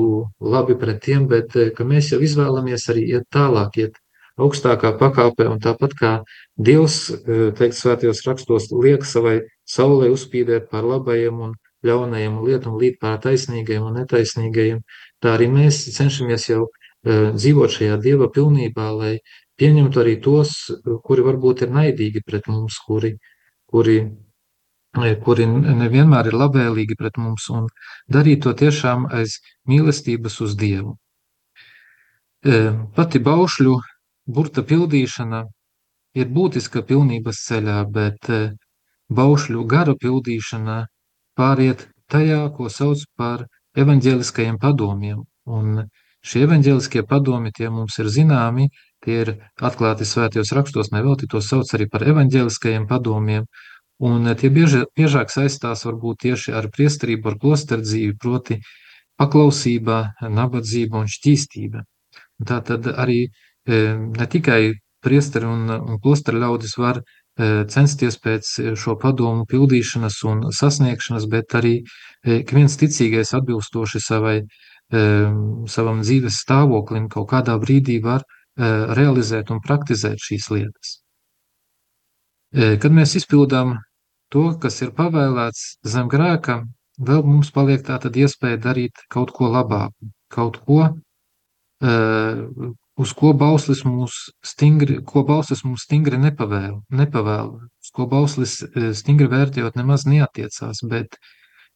labi pret tiem, bet eh, ka mēs jau izvēlamies arī iet tālāk, iet augstākā pakāpē, un tāpat kā Dievs, eh, teikt svētajos rakstos, liek savai saulē uzspīdēt pār labajiem un ļaunajiem lietām, līdz pār taisnīgajiem un netaisnīgajiem, tā arī mēs cenšamies jau dzīvot šajā Dieva pilnībā, lai pieņemtu arī tos, kuri varbūt ir naidīgi pret mums, kuri, kuri kuri nevienmēr ir labvēlīgi pret mums, un darīt to tiešām aiz mīlestības uz Dievu. E, pati baušļu burta pildīšana ir būtiska pilnības ceļā, bet e, baušļu gara pildīšana pāriet tajā, ko sauc par evaņģēliskajiem padomiem. Un šie evaņģēliskie padomi tie mums ir zināmi, tie ir atklāti svētajos rakstos, nevelti to sauc arī par evaņģēliskajiem padomiem, Un tie bieži, biežāk saistās varbūt tieši ar priesterību, ar klosterdzīvi, proti paklausība, nabadzība un šķīstība. Tā tad arī e, ne tikai priesteri un, un klosteri ļaudis var e, censties pēc šo padomu pildīšanas un sasniegšanas, bet arī ik viens ticīgais atbilstoši savai, savam dzīves stāvoklim kaut kādā brīdī var realizēt un praktizēt šīs lietas. Kad mēs izpildām to, kas ir pavēlēts zem grēka, vēl mums paliek tā tad iespēja darīt kaut ko labāku, kaut ko, uz ko bauslis mūs stingri, ko bauslis mums stingri nepavēl, nepavēl, uz ko bauslis stingri vērtējot nemaz neatiecās, bet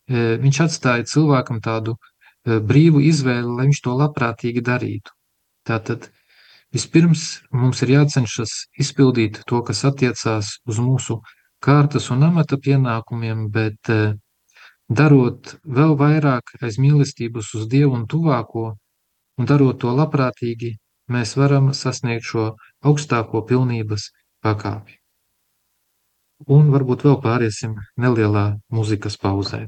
viņš atstāja cilvēkam tādu brīvu izvēli, lai viņš to labprātīgi darītu. Tātad Vispirms mums ir jācenšas izpildīt to, kas attiecās uz mūsu kārtas un amata pienākumiem, bet eh, darot vēl vairāk aiz mīlestības uz Dievu un tuvāko, un darot to labprātīgi, mēs varam sasniegt šo augstāko pilnības pakāpi. Un varbūt vēl pāriesim nelielā muzikas pauzē.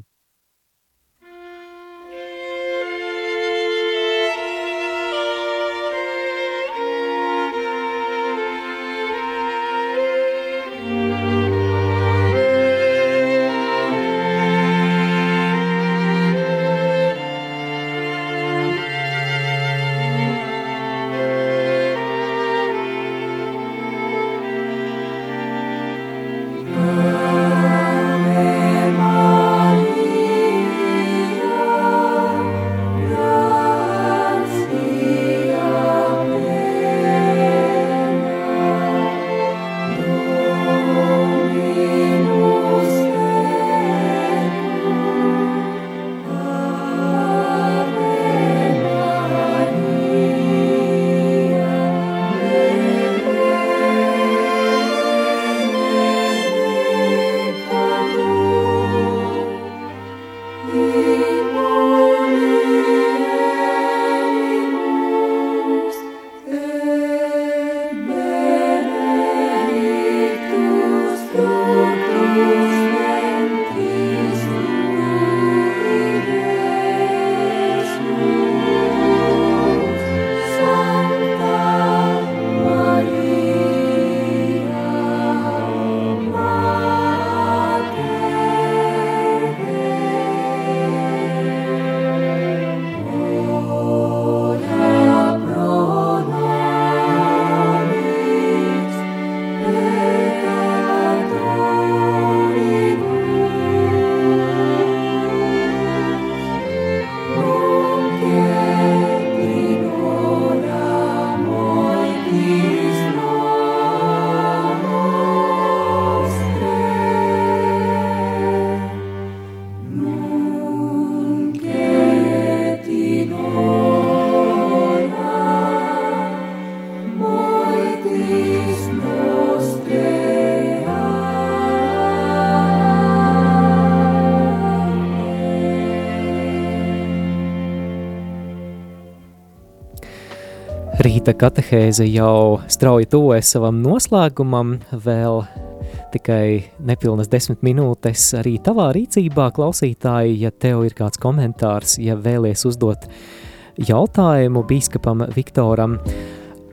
Rīta katehēze jau strauji tuvojas savam noslēgumam, vēl tikai nepilnas desmit minūtes arī tavā rīcībā, klausītāji, ja tev ir kāds komentārs, ja vēlies uzdot jautājumu bīskapam Viktoram.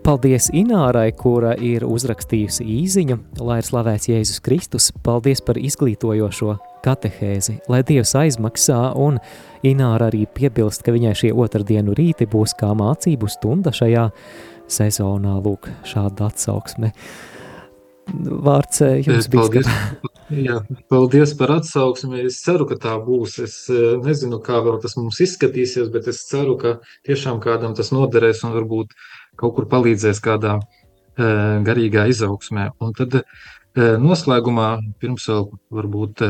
Paldies Inārai, kura ir uzrakstījusi īziņu, lai ir slavēts Jēzus Kristus. Paldies par izglītojošo katehēzi, lai Dievs aizmaksā un Ināra arī piebilst, ka viņai šie otrdienu rīti būs kā mācību stunda šajā sezonā, lūk, šāda atsauksme. Vārds eh, jums bija. Paldies, jā, paldies par atsauksmi. Es ceru, ka tā būs. Es eh, nezinu, kā vēl tas mums izskatīsies, bet es ceru, ka tiešām kādam tas noderēs un varbūt kaut kur palīdzēs kādā eh, garīgā izaugsmē. Un tad Noslēgumā, pirms vēl varbūt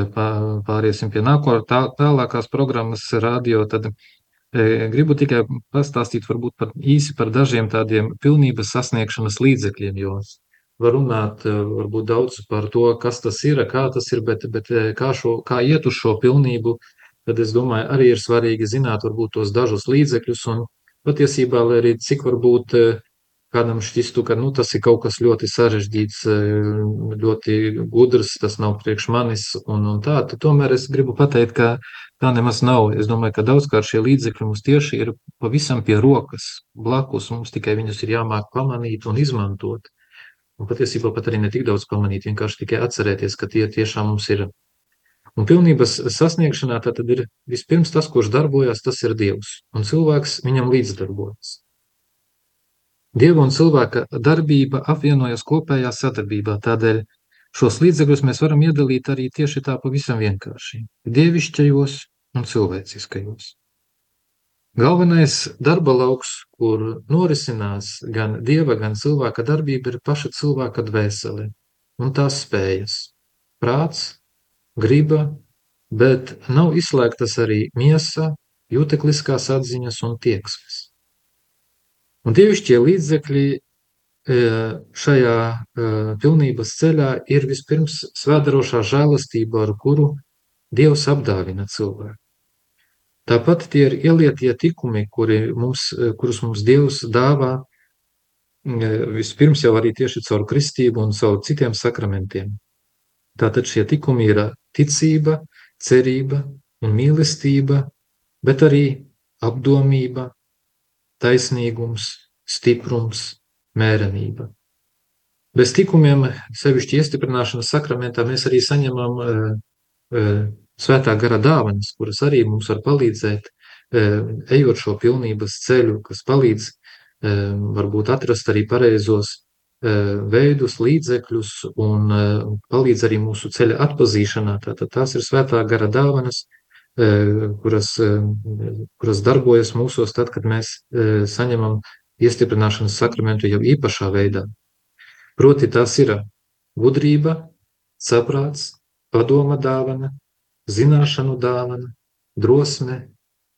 pāriesim pie nākotnē, tā, tālākās programmas radio, tad gribu tikai pastāstīt varbūt par īsi par dažiem tādiem pilnības sasniegšanas līdzekļiem, jo var runāt varbūt daudz par to, kas tas ir, kā tas ir, bet, bet kā, šo, kā iet uz šo pilnību, tad es domāju, arī ir svarīgi zināt varbūt tos dažus līdzekļus un patiesībā, lai arī cik varbūt kādam šķistu, ka nu, tas ir kaut kas ļoti sarežģīts, eh, ļoti gudrs, tas nav priekš manis un, un tā. Tad tomēr es gribu pateikt, ka tā nemaz nav. Es domāju, ka daudzkārt šie līdzekļi mums tieši ir pavisam pie rokas, blakus. Mums tikai viņus ir jāmāk pamanīt un izmantot. Un patiesībā pat arī ne tik daudz pamanīt, vienkārši tikai atcerēties, ka tie tiešām mums ir. Un pilnības sasniegšanā tad ir vispirms tas, kurš darbojas, tas ir Dievs. Un cilvēks viņam līdzdarbojas. Dieva un cilvēka darbība apvienojas kopējā sadarbībā, tādēļ šos līdzekļus mēs varam iedalīt arī tieši tā pavisam vienkārši - dievišķajos un cilvēciskajos. Galvenais darba lauks, kur norisinās gan dieva, gan cilvēka darbība, ir paša cilvēka dvēsele un tās spējas, prāts, griba, bet nav izslēgtas arī miesa, jūtekliskās atziņas un tieksmes. Un dievišķie līdzekļi e, šajā e, pilnības ceļā ir vispirms svēdarošā žēlastība, ar kuru Dievs apdāvina cilvēku. Tāpat tie ir ielietie tikumi, kuri mums, e, kurus mums Dievs dāvā vispirms jau arī tieši caur kristību un caur citiem sakramentiem. Tātad šie tikumi ir ticība, cerība un mīlestība, bet arī apdomība, taisnīgums, stiprums, mērenība. Bez tikumiem, sevišķi iestiprināšanas sakramentā, mēs arī saņemam uh, uh, svētā gara dāvanas, kuras arī mums var palīdzēt, uh, ejot šo pilnības ceļu, kas palīdz varbūt atrast arī pareizos veidus, līdzekļus un palīdz arī mūsu ceļa atpazīšanā. Tātad tās ir svētā gara dāvanas, kuras, kuras darbojas mūsos tad, kad mēs saņemam iestiprināšanas sakramentu jau īpašā veidā. Proti tas ir gudrība, saprāts, padoma dāvana, zināšanu dāvana, drosme,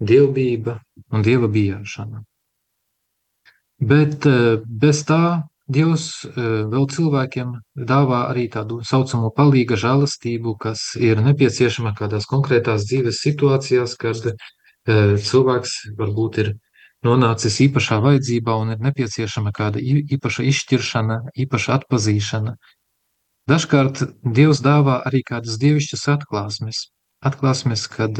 dievbība un dieva bijāšana. Bet bez tā Dievs vēl cilvēkiem dāvā arī tādu saucamo palīga žēlastību, kas ir nepieciešama kādās konkrētās dzīves situācijās, kad cilvēks varbūt ir nonācis īpašā vajadzībā un ir nepieciešama kāda īpaša izšķiršana, īpaša atpazīšana. Dažkārt Dievs dāvā arī kādas dievišķas atklāsmes, atklāsmes, kad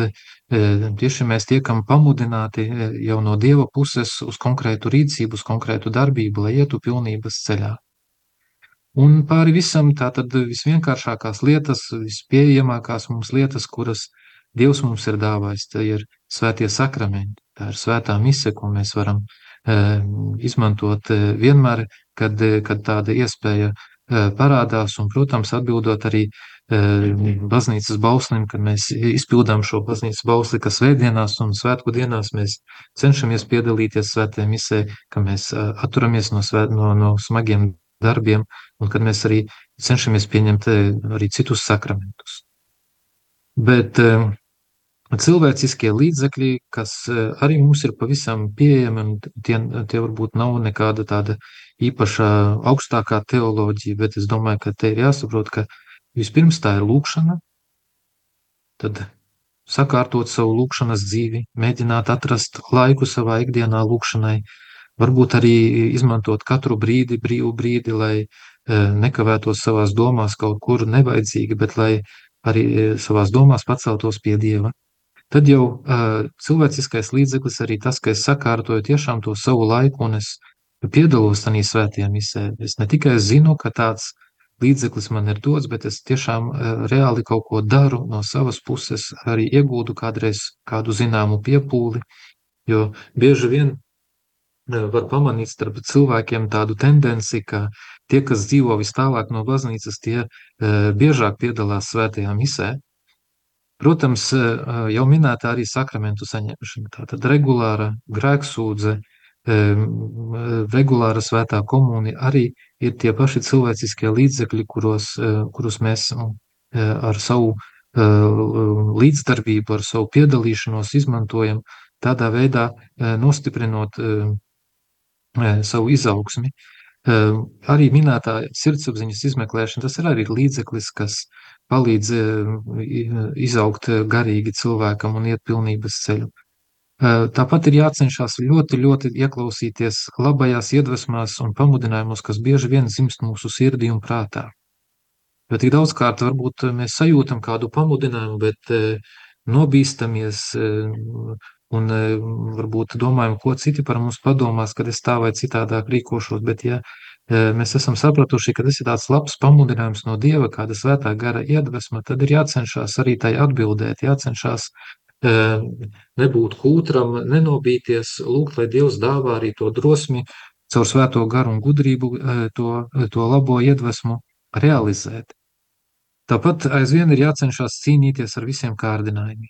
tieši mēs tiekam pamudināti jau no Dieva puses uz konkrētu rīcību, uz konkrētu darbību, lai ietu pilnības ceļā. Un pāri visam tātad visvienkāršākās lietas, vispieejamākās mums lietas, kuras Dievs mums ir dāvājis, tie ir svētie sakramenti, tā ir svētā mise, ko mēs varam izmantot vienmēr, kad, kad tāda iespēja parādās, un, protams, atbildot arī baznīcas bauslim, kad mēs izpildām šo baznīcas bausli, ka svētdienās un svētku dienās mēs cenšamies piedalīties svētē misē, ka mēs atturamies no, svēt, no, no smagiem darbiem un kad mēs arī cenšamies pieņemt arī citus sakramentus. Bet cilvēciskie līdzekļi, kas arī mums ir pavisam pieejami, un tie, tie varbūt nav nekāda tāda īpaša augstākā teoloģija, bet es domāju, ka te ir jāsaprot, ka Vispirms tā ir lūkšana, tad sakārtot savu lūkšanas dzīvi, mēģināt atrast laiku savā ikdienā lūkšanai, varbūt arī izmantot katru brīdi, brīvu brīdi, lai nekavētos savās domās kaut kur nevajadzīgi, bet lai arī savās domās paceltos pie Dieva. Tad jau uh, cilvēciskais līdzeklis arī tas, ka es sakārtoju tiešām to savu laiku un es piedalos tajā svētajā misē. Es ne tikai zinu, ka tāds līdzeklis man ir dots, bet es tiešām uh, reāli kaut ko daru no savas puses, arī iegūdu kādreiz kādu zināmu piepūli, jo bieži vien var pamanīt starp cilvēkiem tādu tendenci, ka tie, kas dzīvo vis tālāk no baznīcas, tie biežāk piedalās svētajā misē. Protams, jau minēta arī sakramentu saņemšana, tātad regulāra grēksūdze, regulāra svētā komunija arī ir tie paši cilvēciskie līdzekļi, kuros, kurus mēs ar savu līdzdarbību, ar savu piedalīšanos izmantojam, tādā veidā nostiprinot savu izaugsmi. Arī minētā sirdsapziņas izmeklēšana, tas ir arī līdzeklis, kas palīdz izaugt garīgi cilvēkam un iet pilnības ceļu. Tāpat ir jācenšas ļoti, ļoti ieklausīties labajās iedvesmās un pamudinājumos, kas bieži vien dzimst mūsu sirdī un prātā. Jo tik daudzkārt varbūt mēs sajūtam kādu pamudinājumu, bet nobīstamies un varbūt domājam, ko citi par mums padomās, kad es tā vai citādāk rīkošos, bet ja mēs esam sapratuši, ka tas ir tāds labs pamudinājums no Dieva, kāda svētā gara iedvesma, tad ir jācenšas arī tai atbildēt, jācenšas nebūt kūtram, nenobīties, lūgt, lai Dievs dāvā arī to drosmi, caur svēto garu un gudrību to, to labo iedvesmu realizēt. Tāpat aizvien ir jācenšas cīnīties ar visiem kārdinājumiem.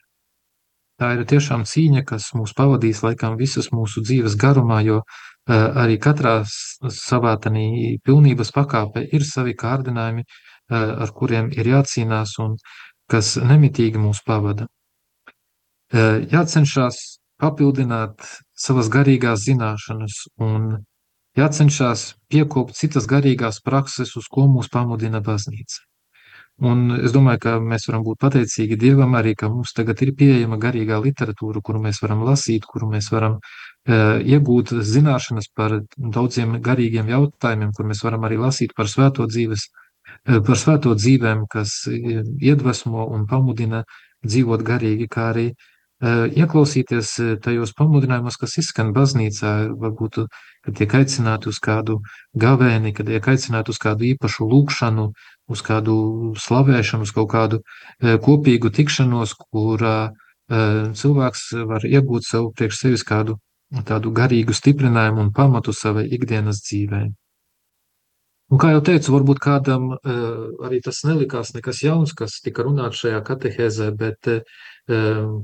Tā ir tiešām cīņa, kas mūs pavadīs laikam visas mūsu dzīves garumā, jo arī katrā savā tanī pilnības pakāpē ir savi kārdinājumi, ar kuriem ir jācīnās un kas nemitīgi mūs pavada. Jācenšas papildināt savas garīgās zināšanas un jācenšas piekopt citas garīgās prakses, uz ko mūs pamudina baznīca. Un es domāju, ka mēs varam būt pateicīgi Dievam arī, ka mums tagad ir pieejama garīgā literatūra, kuru mēs varam lasīt, kuru mēs varam uh, iegūt zināšanas par daudziem garīgiem jautājumiem, kur mēs varam arī lasīt par svēto dzīves, uh, par svēto dzīvēm, kas iedvesmo un pamudina dzīvot garīgi, kā arī uh, ieklausīties tajos pamudinājumos, kas izskan baznīcā, varbūt, kad tiek aicināti uz kādu gavēni, kad tiek aicināti uz kādu īpašu lūkšanu, uz kādu slavēšanu, uz kaut kādu e, kopīgu tikšanos, kurā e, cilvēks var iegūt sev priekš sevis kādu tādu garīgu stiprinājumu un pamatu savai ikdienas dzīvē. Un kā jau teicu, varbūt kādam e, arī tas nelikās nekas jauns, kas tika runāts šajā katehēzē, bet,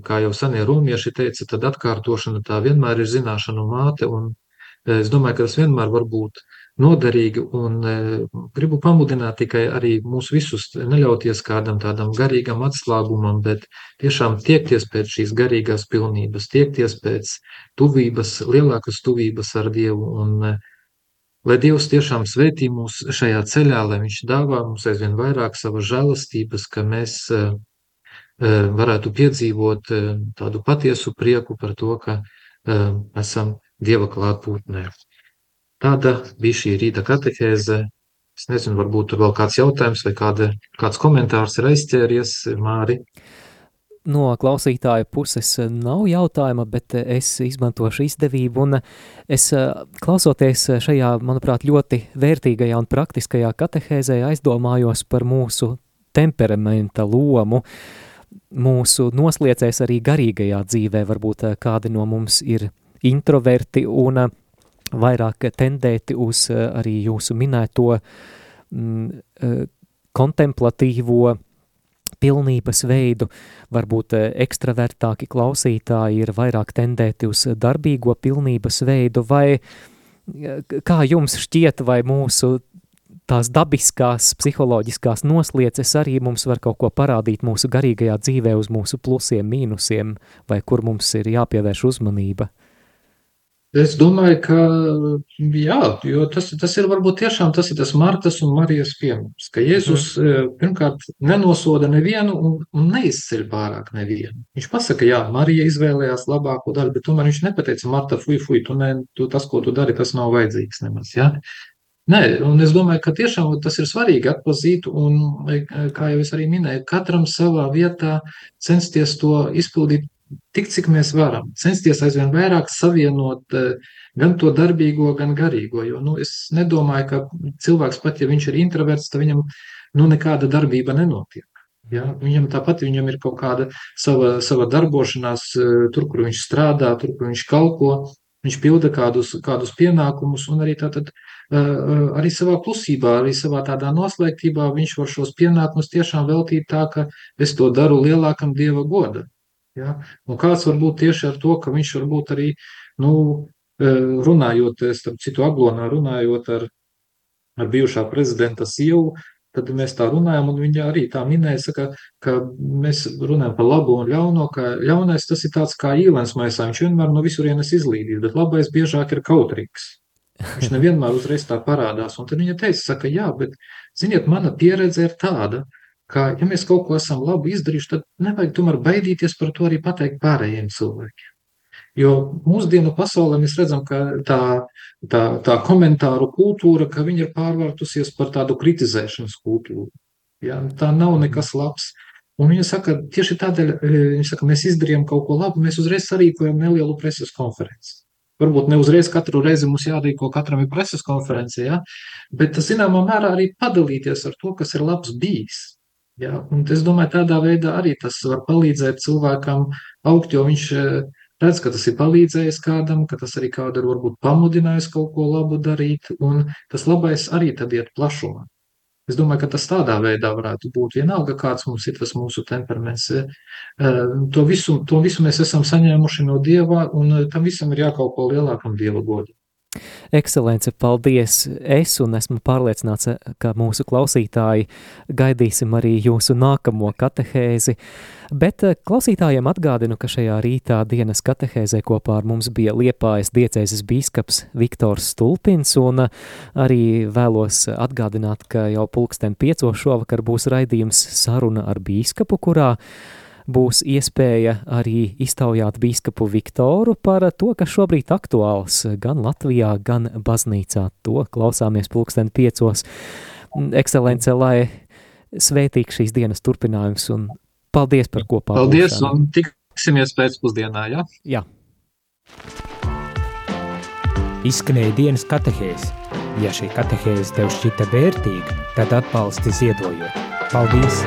kā jau senie romieši teica, tad atkārtošana tā vienmēr ir zināšanu māte, un es domāju, ka tas vienmēr var būt noderīgi un gribu pamudināt tikai arī mūs visus neļauties kādam tādam garīgam atslābumam, bet tiešām tiekties pēc šīs garīgās pilnības, tiekties pēc tuvības, lielākas tuvības ar Dievu un lai Dievs tiešām svētī mūs šajā ceļā, lai Viņš dāvā mums aizvien vairāk savas žēlastības, ka mēs e, varētu piedzīvot tādu patiesu prieku par to, ka esam Dieva klātbūtnē. Tāda bija šī rīta katehēze. Es nezinu, varbūt tur vēl kāds jautājums vai kāda, kāds komentārs ir aizķēries, Māri. No klausītāja puses nav jautājuma, bet es izmantošu izdevību un es klausoties šajā, manuprāt, ļoti vērtīgajā un praktiskajā katehēzē aizdomājos par mūsu temperamenta lomu, mūsu nosliecēs arī garīgajā dzīvē, varbūt kādi no mums ir introverti un vairāk tendēti uz eh, arī jūsu minēto mm, eh, kontemplatīvo pilnības veidu, varbūt eh, ekstravertāki klausītāji ir vairāk tendēti uz darbīgo pilnības veidu, vai kā jums šķiet, vai mūsu tās dabiskās psiholoģiskās noslieces arī mums var kaut ko parādīt mūsu garīgajā dzīvē uz mūsu plusiem, mīnusiem, vai kur mums ir jāpievērš uzmanība? Es domāju, ka jā, jo tas, tas ir varbūt tiešām tas ir tas Martas un Marijas piemērs, ka Jēzus mm. pirmkārt nenosoda nevienu un, un neizceļ pārāk nevienu. Viņš pasaka, jā, Marija izvēlējās labāko daļu, bet tomēr viņš nepateica, Marta, fuj, fuj, tu, ne, tu tas, ko tu dari, tas nav vajadzīgs nemaz, jā. Nē, un es domāju, ka tiešām tas ir svarīgi atpazīt, un, kā jau es arī minēju, katram savā vietā censties to izpildīt tik cik mēs varam, censties aizvien vairāk savienot eh, gan to darbīgo, gan garīgo. Jo nu, es nedomāju, ka cilvēks pat, ja viņš ir introverts, tad viņam nu, nekāda darbība nenotiek. Ja? Viņam tāpat viņam ir kaut kāda sava, sava darbošanās, eh, tur, kur viņš strādā, tur, kur viņš kalpo. Viņš pilda kādus, kādus pienākumus, un arī, tātad, uh, arī savā klusībā, arī savā tādā noslēgtībā viņš var šos pienākumus tiešām veltīt tā, ka es to daru lielākam dieva godam. Ja? Un kāds var būt tieši ar to, ka viņš varbūt arī, nu, e, runājot, starp citu, aglonā runājot ar, ar bijušā prezidenta sievu, tad mēs tā runājam, un viņa arī tā minēja, saka, ka mēs runājam par labo un ļauno, ka ļaunais tas ir tāds kā īlens maisā, viņš vienmēr no visurienes izlīdīs, bet labais biežāk ir kautrīgs. Viņš nevienmēr uzreiz tā parādās, un tad viņa teica, saka, jā, bet, ziniet, mana pieredze ir tāda, ka, ja mēs kaut ko esam labi izdarījuši, tad nevajag tomēr baidīties par to arī pateikt pārējiem cilvēkiem. Jo mūsdienu pasaulē mēs redzam, ka tā, tā, tā komentāru kultūra, ka viņa ir pārvērtusies par tādu kritizēšanas kultūru. Ja? Tā nav nekas labs. Un viņa saka, tieši tādēļ, e, saka, mēs izdarījām kaut ko labu, mēs uzreiz sarīkojam nelielu preses konferenci. Varbūt ne uzreiz katru reizi mums jārīko katram ir preses konference, ja? bet zināmā mērā arī padalīties ar to, kas ir labs bijis. Jā, un es domāju, tādā veidā arī tas var palīdzēt cilvēkam augt, jo viņš eh, redz, ka tas ir palīdzējis kādam, ka tas arī kādu ir varbūt pamudinājis kaut ko labu darīt, un tas labais arī tad iet plašumā. Es domāju, ka tas tādā veidā varētu būt. Vienalga, kāds mums ir tas mūsu temperaments. Eh, to visu, to visu mēs esam saņēmuši no Dieva, un tam visam ir jākalpo lielākam Dieva godam. Ekscelence, paldies! Es un esmu pārliecināts, ka mūsu klausītāji gaidīsim arī jūsu nākamo katehēzi, bet eh, klausītājiem atgādinu, ka šajā rītā dienas katehēzē kopā ar mums bija Liepājas diecēzes bīskaps Viktors Stulpins, un eh, arī vēlos atgādināt, ka jau pulksten piecos šovakar būs raidījums saruna ar bīskapu, kurā būs iespēja arī iztaujāt bīskapu Viktoru par to, kas šobrīd aktuāls gan Latvijā, gan baznīcā. To klausāmies pulksten piecos. Ekscelence, lai svētīgs šīs dienas turpinājums un paldies par kopā. Paldies būšanu. un tiksimies pēcpusdienā, ja? Jā. Izskanēja dienas katehēs. Ja šī katehēze tev šķita vērtīga, tad atbalsti ziedojot. Paldies!